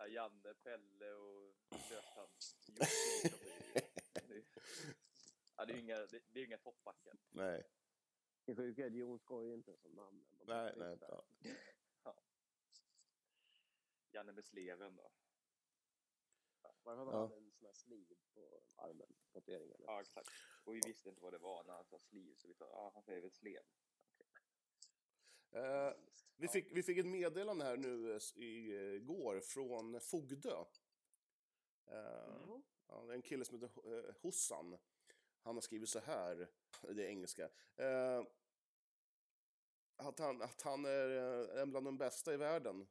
Ja, Janne, Pelle och är- *laughs* Ja, det är ju inga, det, det är inga toppbackar. Nej, Det sjuka är att Jon skojar inte som namn. Nej, nej. visste. *laughs* Ja. Janne med sleven då. Varför hade Ja. han en sån här sliv på armen? Tatueringen. Ja, exakt. Och vi visste inte vad det var när han sa sliv, så vi sa, ja, han säger väl slev. Eh, vi, fick, vi fick ett meddelande här nu eh, igår från Fogdö. Eh, Mm. ja, en kille som heter eh, Hossan. Han har skrivit så här, *laughs* det är engelska. Eh, att, han, att han är eh, en bland de bästa i världen.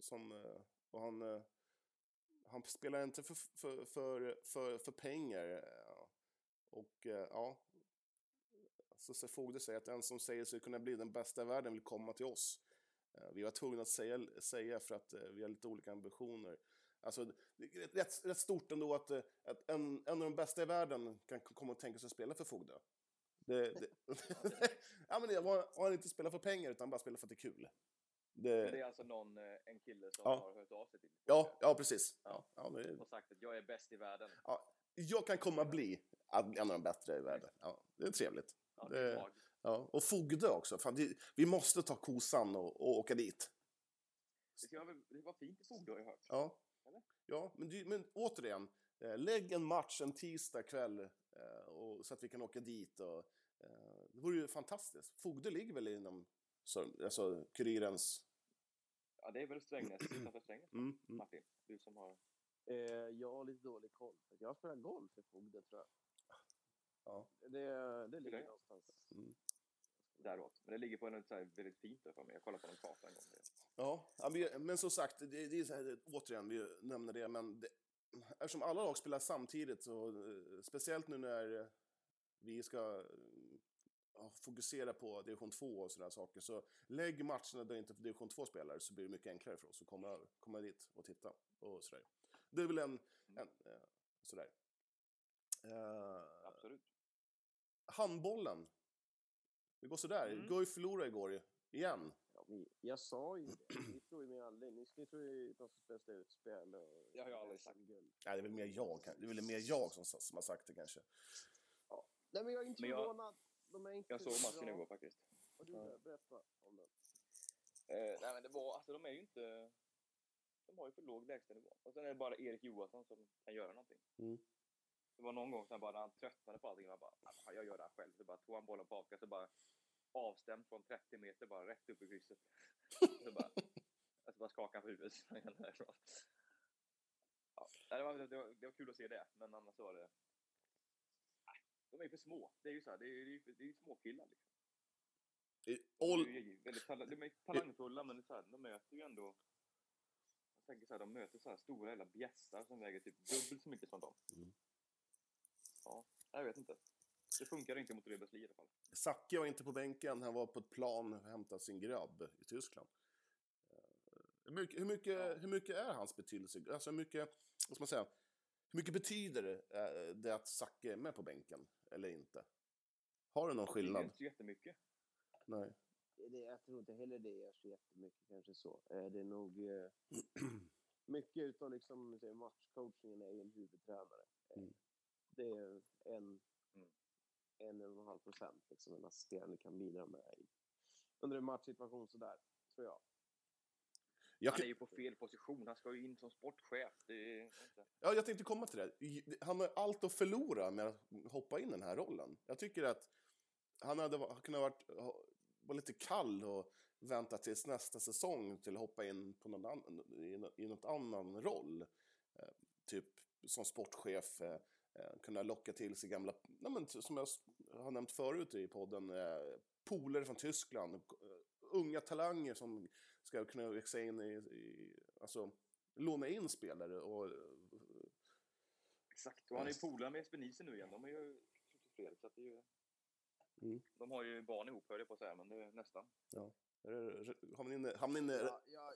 Som, eh, och han, han spelar inte för, för, för, för, för pengar. Och ja, så Fogde säger att den som säger sig kunna bli den bästa i världen vill komma till oss. Eh, Vi var tvungna att säga, säga för att eh, vi har lite olika ambitioner. Alltså, det är rätt, rätt stort ändå att, eh, att en, en av de bästa i världen kan komma och tänka sig att spela för Fogde. Det, det, *laughs* ja, men det var, han inte spela för pengar utan bara spela för att det är kul. Men det Det, är alltså någon, en kille som Ja. har hört av sig till ja, ja, precis. Ja, ja, det, och sagt att jag är bäst i världen. jag kan komma bli en av de bättre i världen. Ja, det är trevligt. Ja, det magiskt. Ja, och Fogdö också. Fan, det, vi måste ta kosan och, och åka dit. Det, var fint i Fogdö har jag hört. Ja, Eller? ja men, det, men återigen, eh, lägg en match en tisdag kväll eh, och, så att vi kan åka dit. Och, eh, det vore ju fantastiskt. Fogdö ligger väl inom så, alltså, Kurirens... Ja, det är väl Strängnäs, utanför Strängnäs. Mm, mm. Martin, du som har... Eh, jag har lite dålig koll. Jag spelar golf i Fogdö tror jag. Ja. Det, det ligger det? någonstans. Mm. Däråt. Men det ligger på en så här väldigt fint för mig. Jag kollade på någon karta en gång. Ja, men, som sagt, det, det är så här, återigen, vi nämner det, men det, eftersom alla lag spelar samtidigt, och, eh, speciellt nu när vi ska fokusera på division 2 och sådana saker, så lägg matcherna där inte division 2 spelar så blir det mycket enklare för oss att komma, komma dit och titta och sådär. Det är väl en, en eh, sådär. Eh, Absolut. handbollen. Det går sådär. Mm. Guif förlorade igår igen. Ja, jag sa ju det. Ni tror ju mig aldrig. Ni, ni tror ju de som bästa utspel och... Det har jag aldrig sagt. Guld. Nej, det är väl mer jag, det är väl mer jag som, som har sagt det kanske. Nej, men jag är inte jag- förvånad. De är inte Jag såg så matchen igår faktiskt. Och du, Ja. berätta om den. Eh, nej men det var, alltså de är ju inte... De har ju för låg lägstanivå. Och sen är det bara Erik Johansson som kan göra någonting. Mm. Det var någon gång sen bara när han tröttnade på allting, han bara, "Ah, jag gör det här själv. Så bara tog han bollen på avkast så bara avstämd från 30 meter, bara rätt upp i krysset. så bara, *laughs* alltså bara skakade han på huvudet. ja, det, var, det, var, det var kul att se det, men annars var det... Nej, de är ju för små. Det är ju så här, det är ju det är ju- det är ju småkillar liksom. I- De All, är ju väldigt de är talangfulla, men det är så här, de möter ju ändå... Jag tänker så här, de möter så här stora jävla bjässar som väger typ dubbelt så mycket som dem. Mm. Ja, jag vet inte. Det funkar inte mot Rebelsli i alla fall. Zacke var inte på bänken, han var på ett plan och hämtade sin grabb i Tyskland. Eh, Hur mycket, hur mycket, Ja. hur mycket är hans betydelse? Alltså hur mycket, vad ska man säga, hur mycket betyder det, eh, det att Zacke är med på bänken eller inte? Har det någon Det är skillnad? inte jättemycket. Nej. Det, jag tror inte heller det gör så jättemycket kanske så. Eh, Det är nog... *clears throat* Mycket utav liksom, säg, matchcoachingen är ju en huvudtränare. Mm. Det är en, Mm. en, en och en halv procent liksom, en assisterande kan bidra med i, under en matchsituation sådär, tror jag. Jag, Han är ju på fel position. Han ska ju in som sportchef. Det är ja, jag tänkte komma till det. Han har allt att förlora med att hoppa in i den här rollen. Jag tycker att han hade kunnat varit, vara lite kall och vänta tills nästa säsong till att hoppa in på någon annan, i, nå- i något annan roll. Eh, typ som sportchef, eh, kunna locka till sig gamla, nej men, som jag har nämnt förut i podden, eh, polare från Tyskland, eh, unga talanger som ska kunna växa in i, i alltså låna in spelare och eh, Exakt. Och han är ju polare med Jesper Nielsen nu igen. De är ju fler, så att det är ju... Mm. De har ju barn ihop, höll jag på att säga, men det är nästan. hamna inne, hamna inne Ja, jag,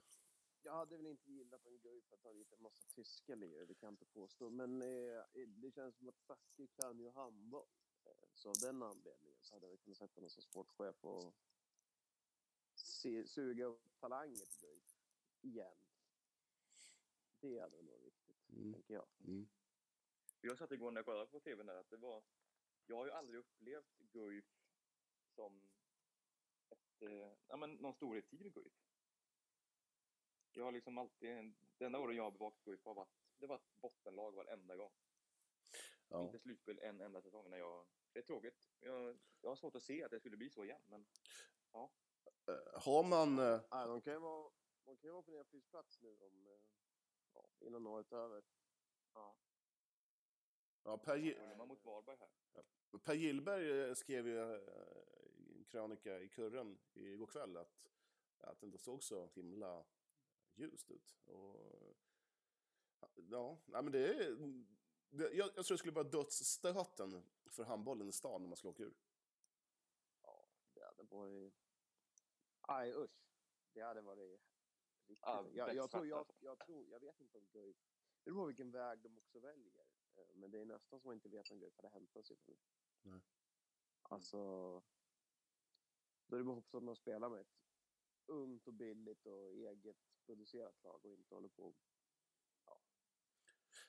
jag hade väl inte gillat en Guif för att ha dit en massa tyska lirare, det kan jag inte påstå. Men eh, det känns som att Zacke kan ju handboll. Eh, så av den anledningen så hade jag kunnat sätta honom som sportchef och se, suga upp talanger till Guif igen. Det hade nog viktigt, Mm. tänker jag. Mm. Jag satt igår när jag kollade på tv där att det var... Jag har ju aldrig upplevt Guif som ett, eh, ja, men någon storhetstid i Guif. Jag har liksom alltid... Det enda året jag har bevakat Guif har varit... Det var ett bottenlag varenda gång. Ja. Inte slutspel en enda säsong. När jag, det är tråkigt. Jag, jag har svårt att se att det skulle bli så igen, men Eh, Har man... eh, Ah, de kan ju vara, de kan ju vara på nedflyttningsplats nu om, eh, ja, innan året är över. ja. Ja, per, man mot Varberg här. per Gillberg skrev ju i en krönika i Kurren igår kväll att, att det inte såg så himla ljust ut. Och, ja, nej, men det är... Det, jag, jag tror det skulle vara dödsstöten för handbollen i stan när man skulle åka ur. Ja, det hade varit... Aj, usch. Det hade varit riktigt... Ja, jag, jag, tror, jag, jag tror, jag vet inte om Guif... Det beror på vilken väg de också väljer. Eh, Men det är nästan som man inte vet om Guif hade hämtat sig nu. Nej. Alltså... Då är det bara hoppas att man spelar med ett ungt och billigt och eget producerat lag och inte håller på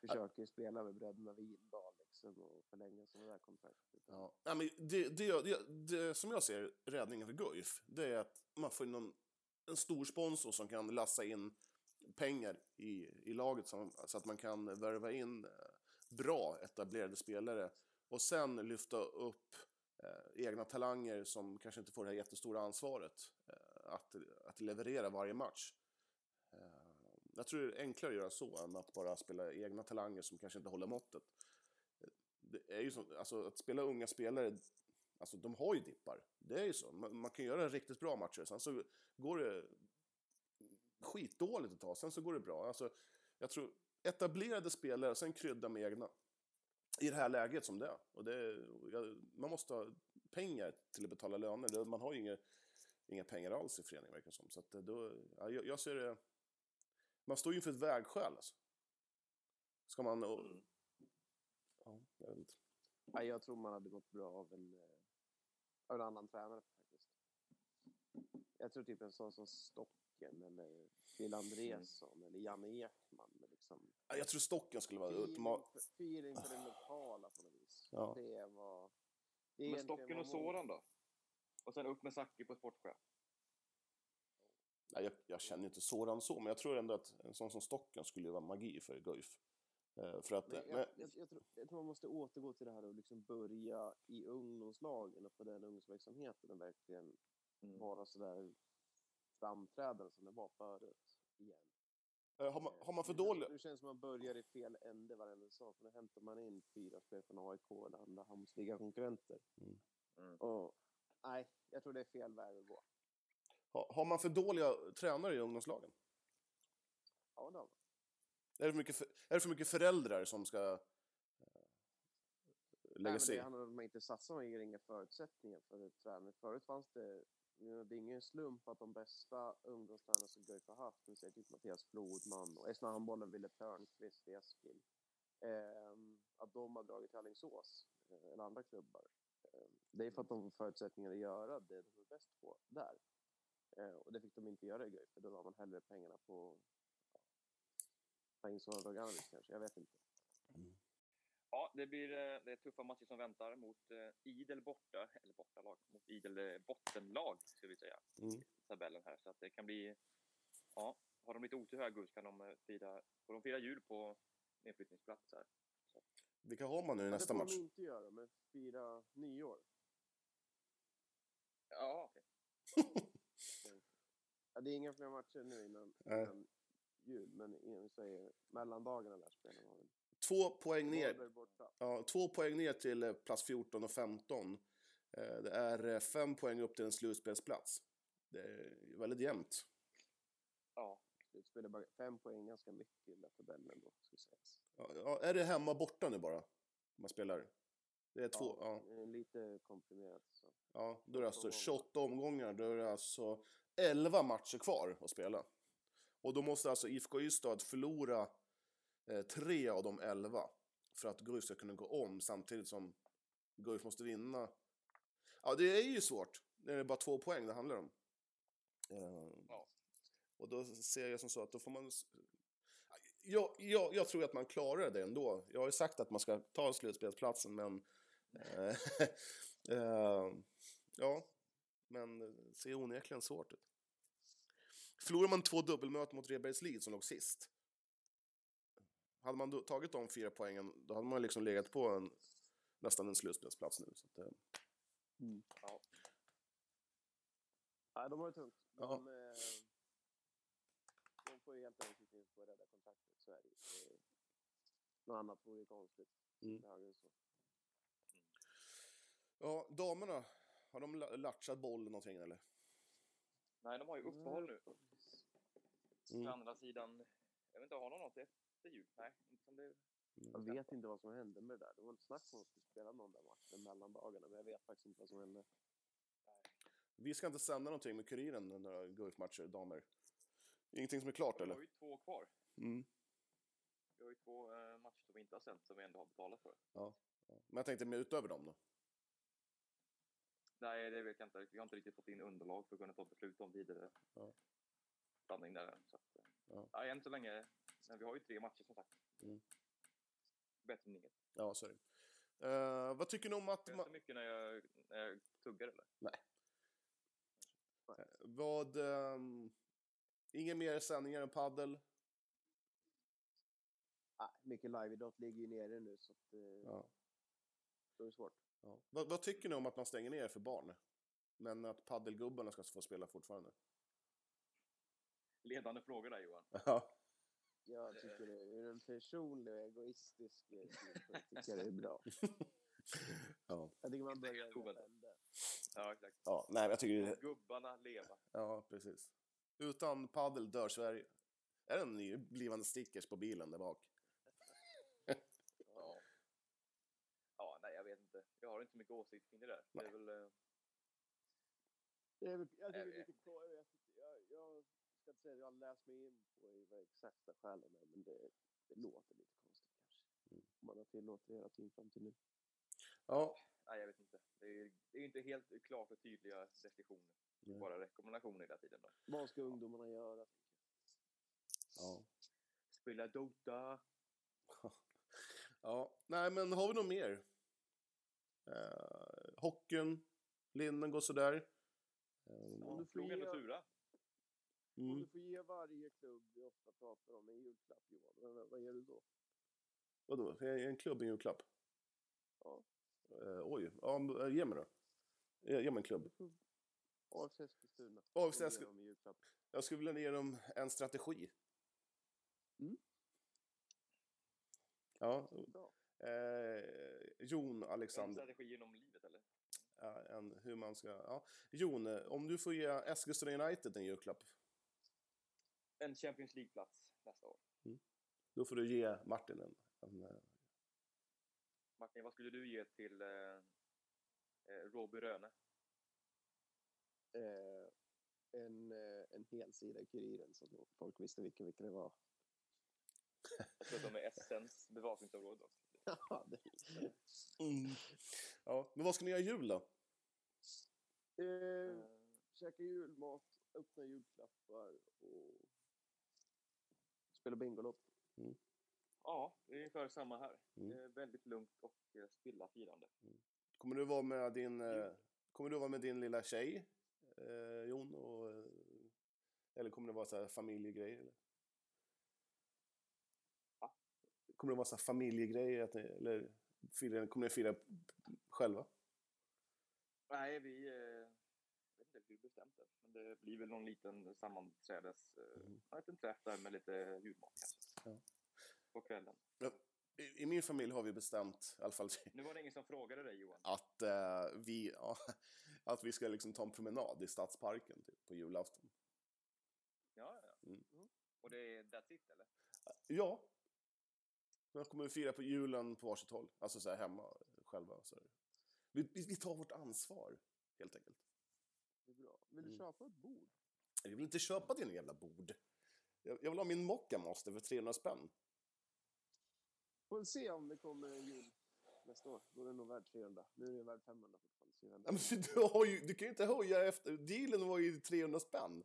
ja, försöker spela med bröderna Windahl liksom och förlänga sådana där kontrakt. Ja. Nej, men det, det, det, det som jag ser räddningen för Guif, det är att man får någon, en stor sponsor som kan lassa in pengar i, i laget som, så att man kan värva in eh, bra etablerade spelare och sen lyfta upp eh, egna talanger som kanske inte får det här jättestora ansvaret eh, att, att leverera varje match. Jag tror det är enklare att göra så än att bara spela egna talanger som kanske inte håller måttet det är ju så, alltså att spela unga spelare, alltså de har ju dippar. Det är ju så. Man, man kan göra riktigt bra matcher, sen så går det skitdåligt ett tag, sen så går det bra. Alltså, jag tror etablerade spelare, sen krydda med egna. I det här läget som det är. Och det, jag, man måste ha pengar till att betala löner. Man har ju inga, inga pengar alls i föreningen verkar det som. Så att då, jag, jag ser det... Man står ju inför ett vägskäl alltså. Ska man... Och, Mm. ja, jag vet inte. Nej, jag tror man hade gått bra av en, eh, av en annan tränare faktiskt. Jag tror typ en sån som Stocken eller Phil Andresson eller Janne Ekman. Liksom, Ja, Jag tror Stocken skulle vara feeling, ultimat. för, feeling för det lokala på något vis. Ja. Det var... Det Men Stocken och Soran då? Och sen upp med Sacki på sportchef. Nej, jag, jag känner inte Soran så, men jag tror ändå att en sån som Stocken skulle vara magi för Guif. Eh, för att... Men eh, jag, men, jag, jag, tror, jag tror man måste återgå till det här och liksom börja i ungdomslagen och på den ungdomsverksamheten och verkligen Mm. vara sådär framträdande som det var förut igen. eh, har, man, har man för dåliga... Nu känns det som att man börjar i fel ände varenda säsong. För nu hämtar man in fyra spelare från AIK eller andra hamnsliga konkurrenter. Mm. Mm. Och, nej, jag tror det är fel väg att gå. Har, har man för dåliga tränare i ungdomslagen? Ja, då. Är det för mycket, för, är det för mycket föräldrar som ska eh, Nej, lägga men sig det handlar om att man inte satsar, man ger inga förutsättningar för träning. Förut fanns det, det är ingen slump att de bästa ungdomstränarna som Guif har haft, det vill säga typ Mattias Flodman och Esna handbollen Wille Törnqvist i Eskil, ehm, att de har dragit till Alingsås eh, eller andra klubbar. Ehm, det är för att de får förutsättningar att göra det de är bäst på där. Eh, och det fick de inte göra i Guif, för då la man hellre pengarna på ja, in sådana Draganovic kanske, jag vet inte. Ja, det blir eh, det är tuffa matcher som väntar mot eh, idel borta, eller bortalag, mot idel eh, bottenlag, ska vi säga, Mm. i tabellen här. Så att det kan bli, ja, har de lite otur här, Gus, kan de fira, får de fira jul på nedflyttningsplats här. Vilka har man nu i nästa det får match? de inte göra, men fira nyår. Ja, okej. *laughs* Ja, det är inga fler matcher nu innan, innan jul, men vi säger mellandagarna där spelar man väl. Två poäng ner. Ja, två poäng ner till eh, plats 14 och 15. Eh, Det är eh, fem poäng upp till en slutspelsplats. Det är väldigt jämnt. Ja, Slutspel är bara fem poäng, ganska mycket i tabellen då, ska sägas. Ja, är det hemma borta nu bara? Man spelar? Det är två, ja. är Lite komprimerat. Så. Ja, då är det alltså 28 omgångar. Då är det alltså 11 matcher kvar att spela. Och då måste alltså IFK Ystad förlora eh, tre av de 11 för att Guif ska kunna gå om samtidigt som Guif måste vinna. Ja, det är ju svårt. Det är bara två poäng det handlar om. Eh, Ja. Och då ser jag som så att då får man... Jag, jag, jag tror att man klarar det ändå. Jag har ju sagt att man ska ta slutspelsplatsen, men... *laughs* eh, ja, men det ser onekligen svårt ut. Förlorar man två dubbelmöten mot Rebergslid som låg sist. Hade man tagit de fyra poängen, då hade man liksom legat på en, nästan en slutspelsplats nu. Så att, eh, ja. Nej, de har det tungt. De, Ja. eh, de får ju helt enkelt inte få rädda kontraktet, så är det ju. Något annat vore ju konstigt. Mm. Det högre än så. Ja, damerna, har de la- latchat bollen någonting eller? Nej, de har ju uppehåll nu. Mm. Å andra sidan, jag vet inte, har de något efter jul? Nej, inte som det... Jag vet inte vad som hände med det där. Det var ett snack om att de skulle spela någon där matchen mellan dagarna, men jag vet faktiskt inte vad som hände. Vi ska inte sända någonting med Kuriren, några Guif-matcher, damer. Ingenting som är klart Vi eller? har ju två kvar. Mm. Vi har ju två eh, matcher som vi inte har sänt, som vi ändå har betalat för. Men jag tänkte mer utöver dem då. Nej, det vet jag inte. Vi har inte riktigt fått in underlag för att kunna ta beslut om vidare Ja. standing där än. Så att, eh, Ja. ja, än så länge. Men vi har ju tre matcher som sagt. Mm. Bättre än inget. Ja, så är det. Eh, vad tycker ni om att... Det Ma- så mycket när jag, när jag tuggar eller? eh, vad... ehm, inga mer sändningar än paddel? Ah, mycket liveidrott ligger ju nere nu, så att, eh, Ja. då är det svårt. Ja. Vad, vad tycker ni om att man stänger ner för barn? Men att paddelgubbarna ska få spela fortfarande? Ledande frågor där Johan. *laughs* Ja. Jag tycker det, ur en personlig och egoistisk eh, synpunkt tycker jag det är bra. *laughs* ja. Jag tycker man börjar ände. Ja, exakt. Ja, nej, jag tycker det... Gubbarna leva. Ja, precis. Utan paddel dör Sverige. Är det en ny blivande stickers på bilen där bak? Ja. ja, nej jag vet inte. Jag har inte mycket åsikt kring det där. Det är väl... eh, Det är väl, jag tycker Jag det är lite jag, jag, jag ska inte säga att jag har läst mig in på vad exakta skälen är, men det, det låter lite konstigt kanske. Mm. Man har tillåtit det hela tiden fram till nu. Ja. Nej, jag vet inte. Det är, det är inte helt klart och tydliga restriktioner. Nej. Bara rekommendationer hela tiden. Då. Vad ska ungdomarna göra? ja. Spela Dota. *laughs* Ja, nej men har vi något mer? Uh, hockeyn, linnen går sådär. Eh, Om du får ge- Tura. Om mm. du får ge varje klubb vi ofta pratar om en julklapp Johan, vad, vad ger du då? Vadå, är en klubb en julklapp? Ja. Eh, oj, ja, eh, ge mig då. Ge, ge mig en klubb. *laughs* AFC Eskilstuna. AFC Vad ger Eskil- de i julklapp? Jag skulle vilja ge dem en strategi. Mm. Ja, eh, Jon En Alexander. strategi genom livet eller? Ja, en, hur man ska... Ja. Jon, om du får ge Eskilstuna United en julklapp, En Champions League-plats nästa år. då får du ge Martin en. en eh, Martin, vad skulle du ge till eh, eh, Roby Röne? Eh, en, eh, en hel sida i Kuriren så folk visste vilken, vilken det var. Jag tror att de är Essens bevakningsområde också. *laughs* Ja, Mm. Ja, men vad ska ni göra i jul då? eh, käka julmat, öppna julklappar och spela Bingolotto. Ja, det är ungefär samma här. Mm. Det är väldigt lugnt och eh, stilla firande. Kommer du vara med din, eh, kommer du vara med din lilla tjej, eh, Jon? Och, eh, eller kommer det vara så här familjegrej? Eller? Va? Kommer det vara så här familjegrej? Att ni, eller fira, kommer ni fira själva? Nej, vi... Eh, jag vet inte hur bestämt det. Men det blir väl någon liten sammanträdes... Eh, Mm. En liten träff där med lite julmat kanske. Ja. På kvällen. I, I min familj har vi bestämt, i alla fall Nu var det ingen som frågade dig Johan. att, eh, vi, ja, *laughs* att vi ska liksom ta en promenad i Stadsparken typ, på julafton. Ja, ja. Mm. Och det är that's it eller? Ja. Jag kommer att fira på julen på varsitt håll. Alltså så här hemma själva. Så. Vi, vi, vi tar vårt ansvar, helt enkelt. Det är bra. Vill du Mm. köpa ett bord? Jag vill inte köpa din jävla bord. Jag, jag vill ha min Mocca Master för 300 spänn. Får se om det kommer en jul nästa år. Då är den nog värd 300. Nu är den värd 500 fortfarande. Ja, men *laughs* Du, ju, du kan ju inte höja efter... Dealen var ju 300 spänn.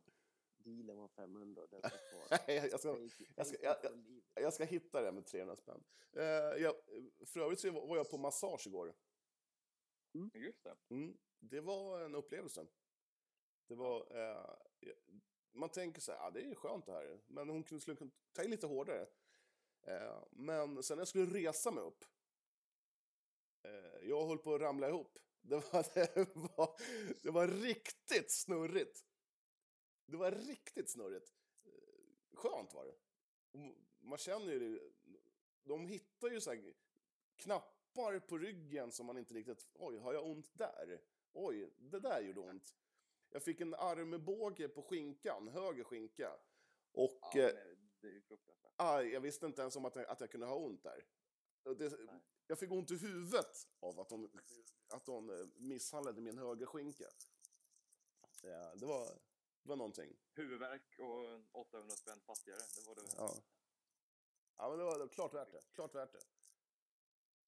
Dealen var 500 och den. *laughs* Nej, jag ska, jag ska- jag- jag ska hitta det med 300 spänn. Eh, jag, för övrigt så var jag på massage igår. Just det. Mm, det var en upplevelse. Det var... Eh, man tänker så här, ja, det är skönt det här. Men hon kunde, skulle kunna ta i lite hårdare. Eh, men sen när jag skulle resa mig upp. Jag höll på att ramla ihop. Det var, *laughs* det, var, det var riktigt snurrigt. Det var riktigt snurrigt. Eh, Skönt var det. Man känner ju det. De hittar ju så här knappar på ryggen som man inte riktigt... Oj, har jag ont där? Oj, det där gjorde ont. Jag fick en armbåge på skinkan, höger skinka. Och Ja, eh, det är fruktansvärt. aj, jag visste inte ens om att jag, att jag kunde ha ont där. Det, jag fick ont i huvudet av att de, att de eh, misshandlade min höger skinka. Ja, det var, det var någonting. Huvudvärk och 800 spänn fattigare. Det var det. Ja. Ja, men det var, det var klart värt det. Klart värt det.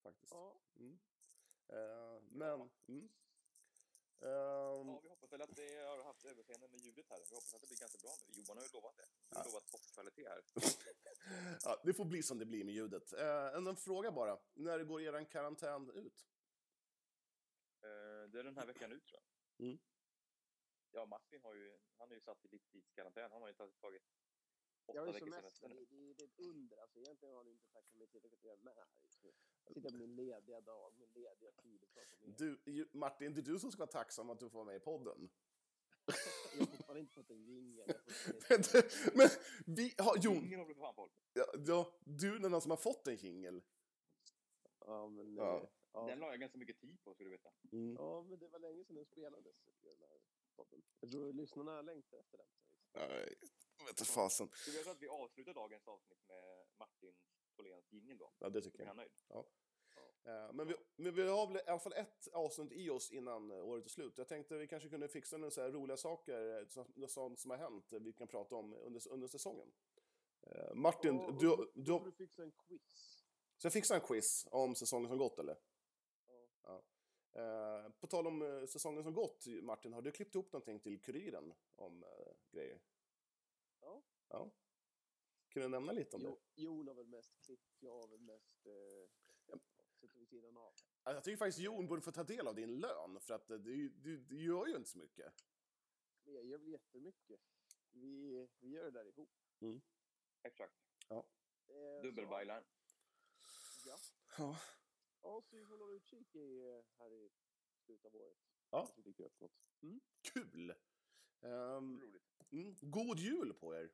Faktiskt. Ja, Mm. Eh, men... Mm. Ehm, Ja, vi hoppas väl att ni har haft överseende med ljudet här. Vi hoppas att det blir ganska bra nu. Johan har ju lovat det. Han har Ja. lovat toppkvalitet här. *laughs* ja, det får bli som det blir med ljudet. Eh, en, en fråga bara. När går er karantän ut? Eh, Det är den här veckan ut tror jag. Mm. Ja, Martin har ju, han är ju satt i livstidskarantän. Han har ju tagit tagit åtta jag veckors mest, semester det, nu. det, det är ett under. Alltså, egentligen har ni inte tackat mig tillräckligt att göra med här. Sitta på min lediga dag, min lediga tid och prata med er. Du, ju- Martin, det är du som ska vara tacksam att du får vara med i podden. Jag har fortfarande inte fått en jingel. jag Men, vi har... Jon, Ingen har blivit fan folk. ja, ja, du är den som har fått en jingel. Ja, men... Ja. Ja. Den la jag ganska mycket tid på, ska du veta. Mm. ja, men det var länge sedan den spelades. Podden. Jag tror lyssnarna längtar efter den. Nej, vet inte fasen. Så vi att vi avslutar dagens avsnitt med Martin Tholéns jingel då. Ja, det tycker Är jag. han nöjd? Eh, Men vi, men vi har väl i alla fall ett avsnitt i oss innan eh, året är slut. Jag tänkte vi kanske kunde fixa några så här roliga saker, eh, så- sånt som har hänt, vi kan prata om under, under säsongen. Martin, Ja, och du, du, får du fixa en quiz. ska jag fixa en quiz om säsongen som gått eller? Ja. Eh, på tal om eh, säsongen som gått, Martin, har du klippt ihop någonting till Kuriren om eh, grejer? Ja. Ja. Kan du nämna lite om det? Jo, Jon har väl mest klippt, jag har väl mest eh, suttit vid sidan av. Alltså, Jag tycker faktiskt Jon borde få ta del av din lön, för att eh, du, du, du gör ju inte så mycket. Men jag gör väl jättemycket. Vi, vi gör det där ihop. Exakt. Eh, Dubbel så- byline. Ja. Ja. Ja, så vi håller utkik i, eh, här i slutet av året. Ja. Dyker upp något. Kul! Ehm, Roligt. mm, god jul på er!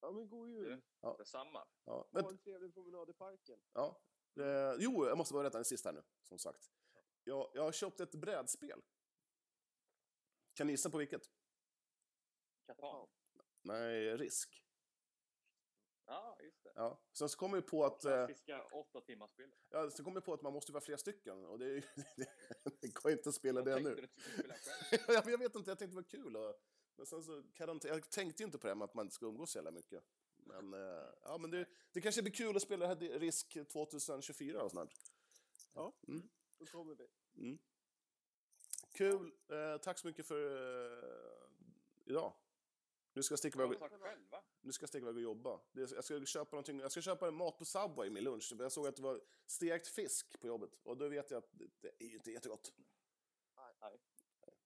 Ja, men god jul! Du. Detsamma. Ja, Ha vänta, en trevlig promenad i parken. ja. Eh, jo, jag måste bara rätta en sista här nu, som sagt. Jag, jag har köpt ett brädspel. Kan ni gissa på vilket? Katan. Nej, Risk. Ja, just det. Ja. Sen så kommer jag på att... Eh, Klassiska åtta timmars spel. ja, så kommer jag på att man måste vara flera stycken, och det, är ju- *laughs* det går inte att spela det tänkte nu. du spela själv? *laughs* Jag vet inte, jag tänkte det var kul. Och, men sen så, jag tänkte ju inte på det här med att man inte ska umgås så jävla mycket. Men, eh, ja, men det, det kanske blir kul att spela det här Risk 2024 och snart. Ja. Mm. Då kommer vi. Mm. Kul. Eh, tack så mycket för eh, idag. Nu ska jag sticka iväg, själva. nu ska jag sticka iväg och jobba. Jag ska köpa någonting. Jag ska köpa en mat på Subway i min lunch. Jag såg att det var stekt fisk på jobbet. Och då vet jag att det, är ju inte jättegott.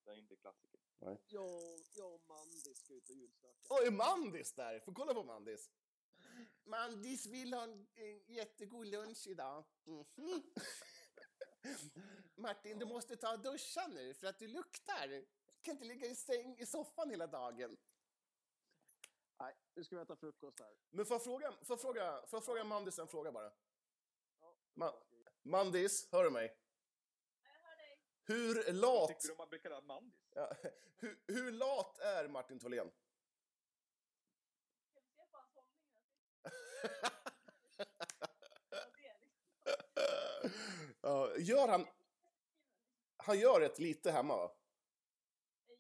Det är inte klassiker. Jag, jag och Mandy ska ut och julsnacka. Oj, är Mandis där! Får kolla på Mandis. Mandis vill ha en, en jättegod lunch idag. Mhm. *laughs* Martin, du måste ta och duscha nu för att du luktar. Du kan inte ligga i säng i soffan hela dagen. Nej, nu ska vi äta frukost här. Men får jag fråga, får jag fråga, får jag fråga Mandis en fråga bara? Ja, Ma- Mandis, hör du mig? Hur Vad lat, tycker du om att bli kallad Mandis? ja, *laughs* hur, hur lat är Martin Tholén? *laughs* Ja, gör han... *laughs* Han gör ett lite hemma, va?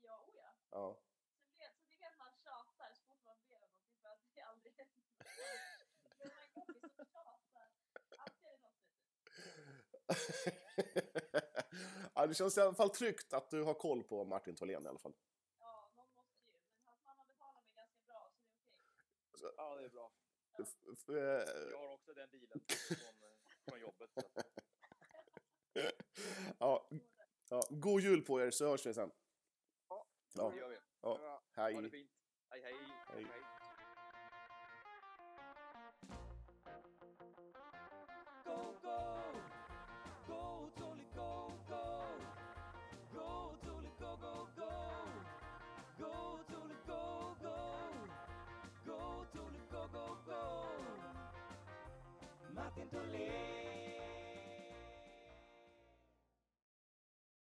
Ja, oh ja. Ja. *laughs* ja, det känns i alla fall tryggt att du har koll på Martin Tholén i alla fall. Ja, någon måste ju. Men hans mamma betalar mig ganska bra, så det är okej. Okay. Ja, det är bra. Ja. Jag eh, har också den bilen från, eh, från jobbet. *laughs* ja, ja, god jul på er, så hörs vi sen. Ja, ja. det gör vi. Ja. Hej. Ha det fint. hej. hej. hej. hej. go, go! to live.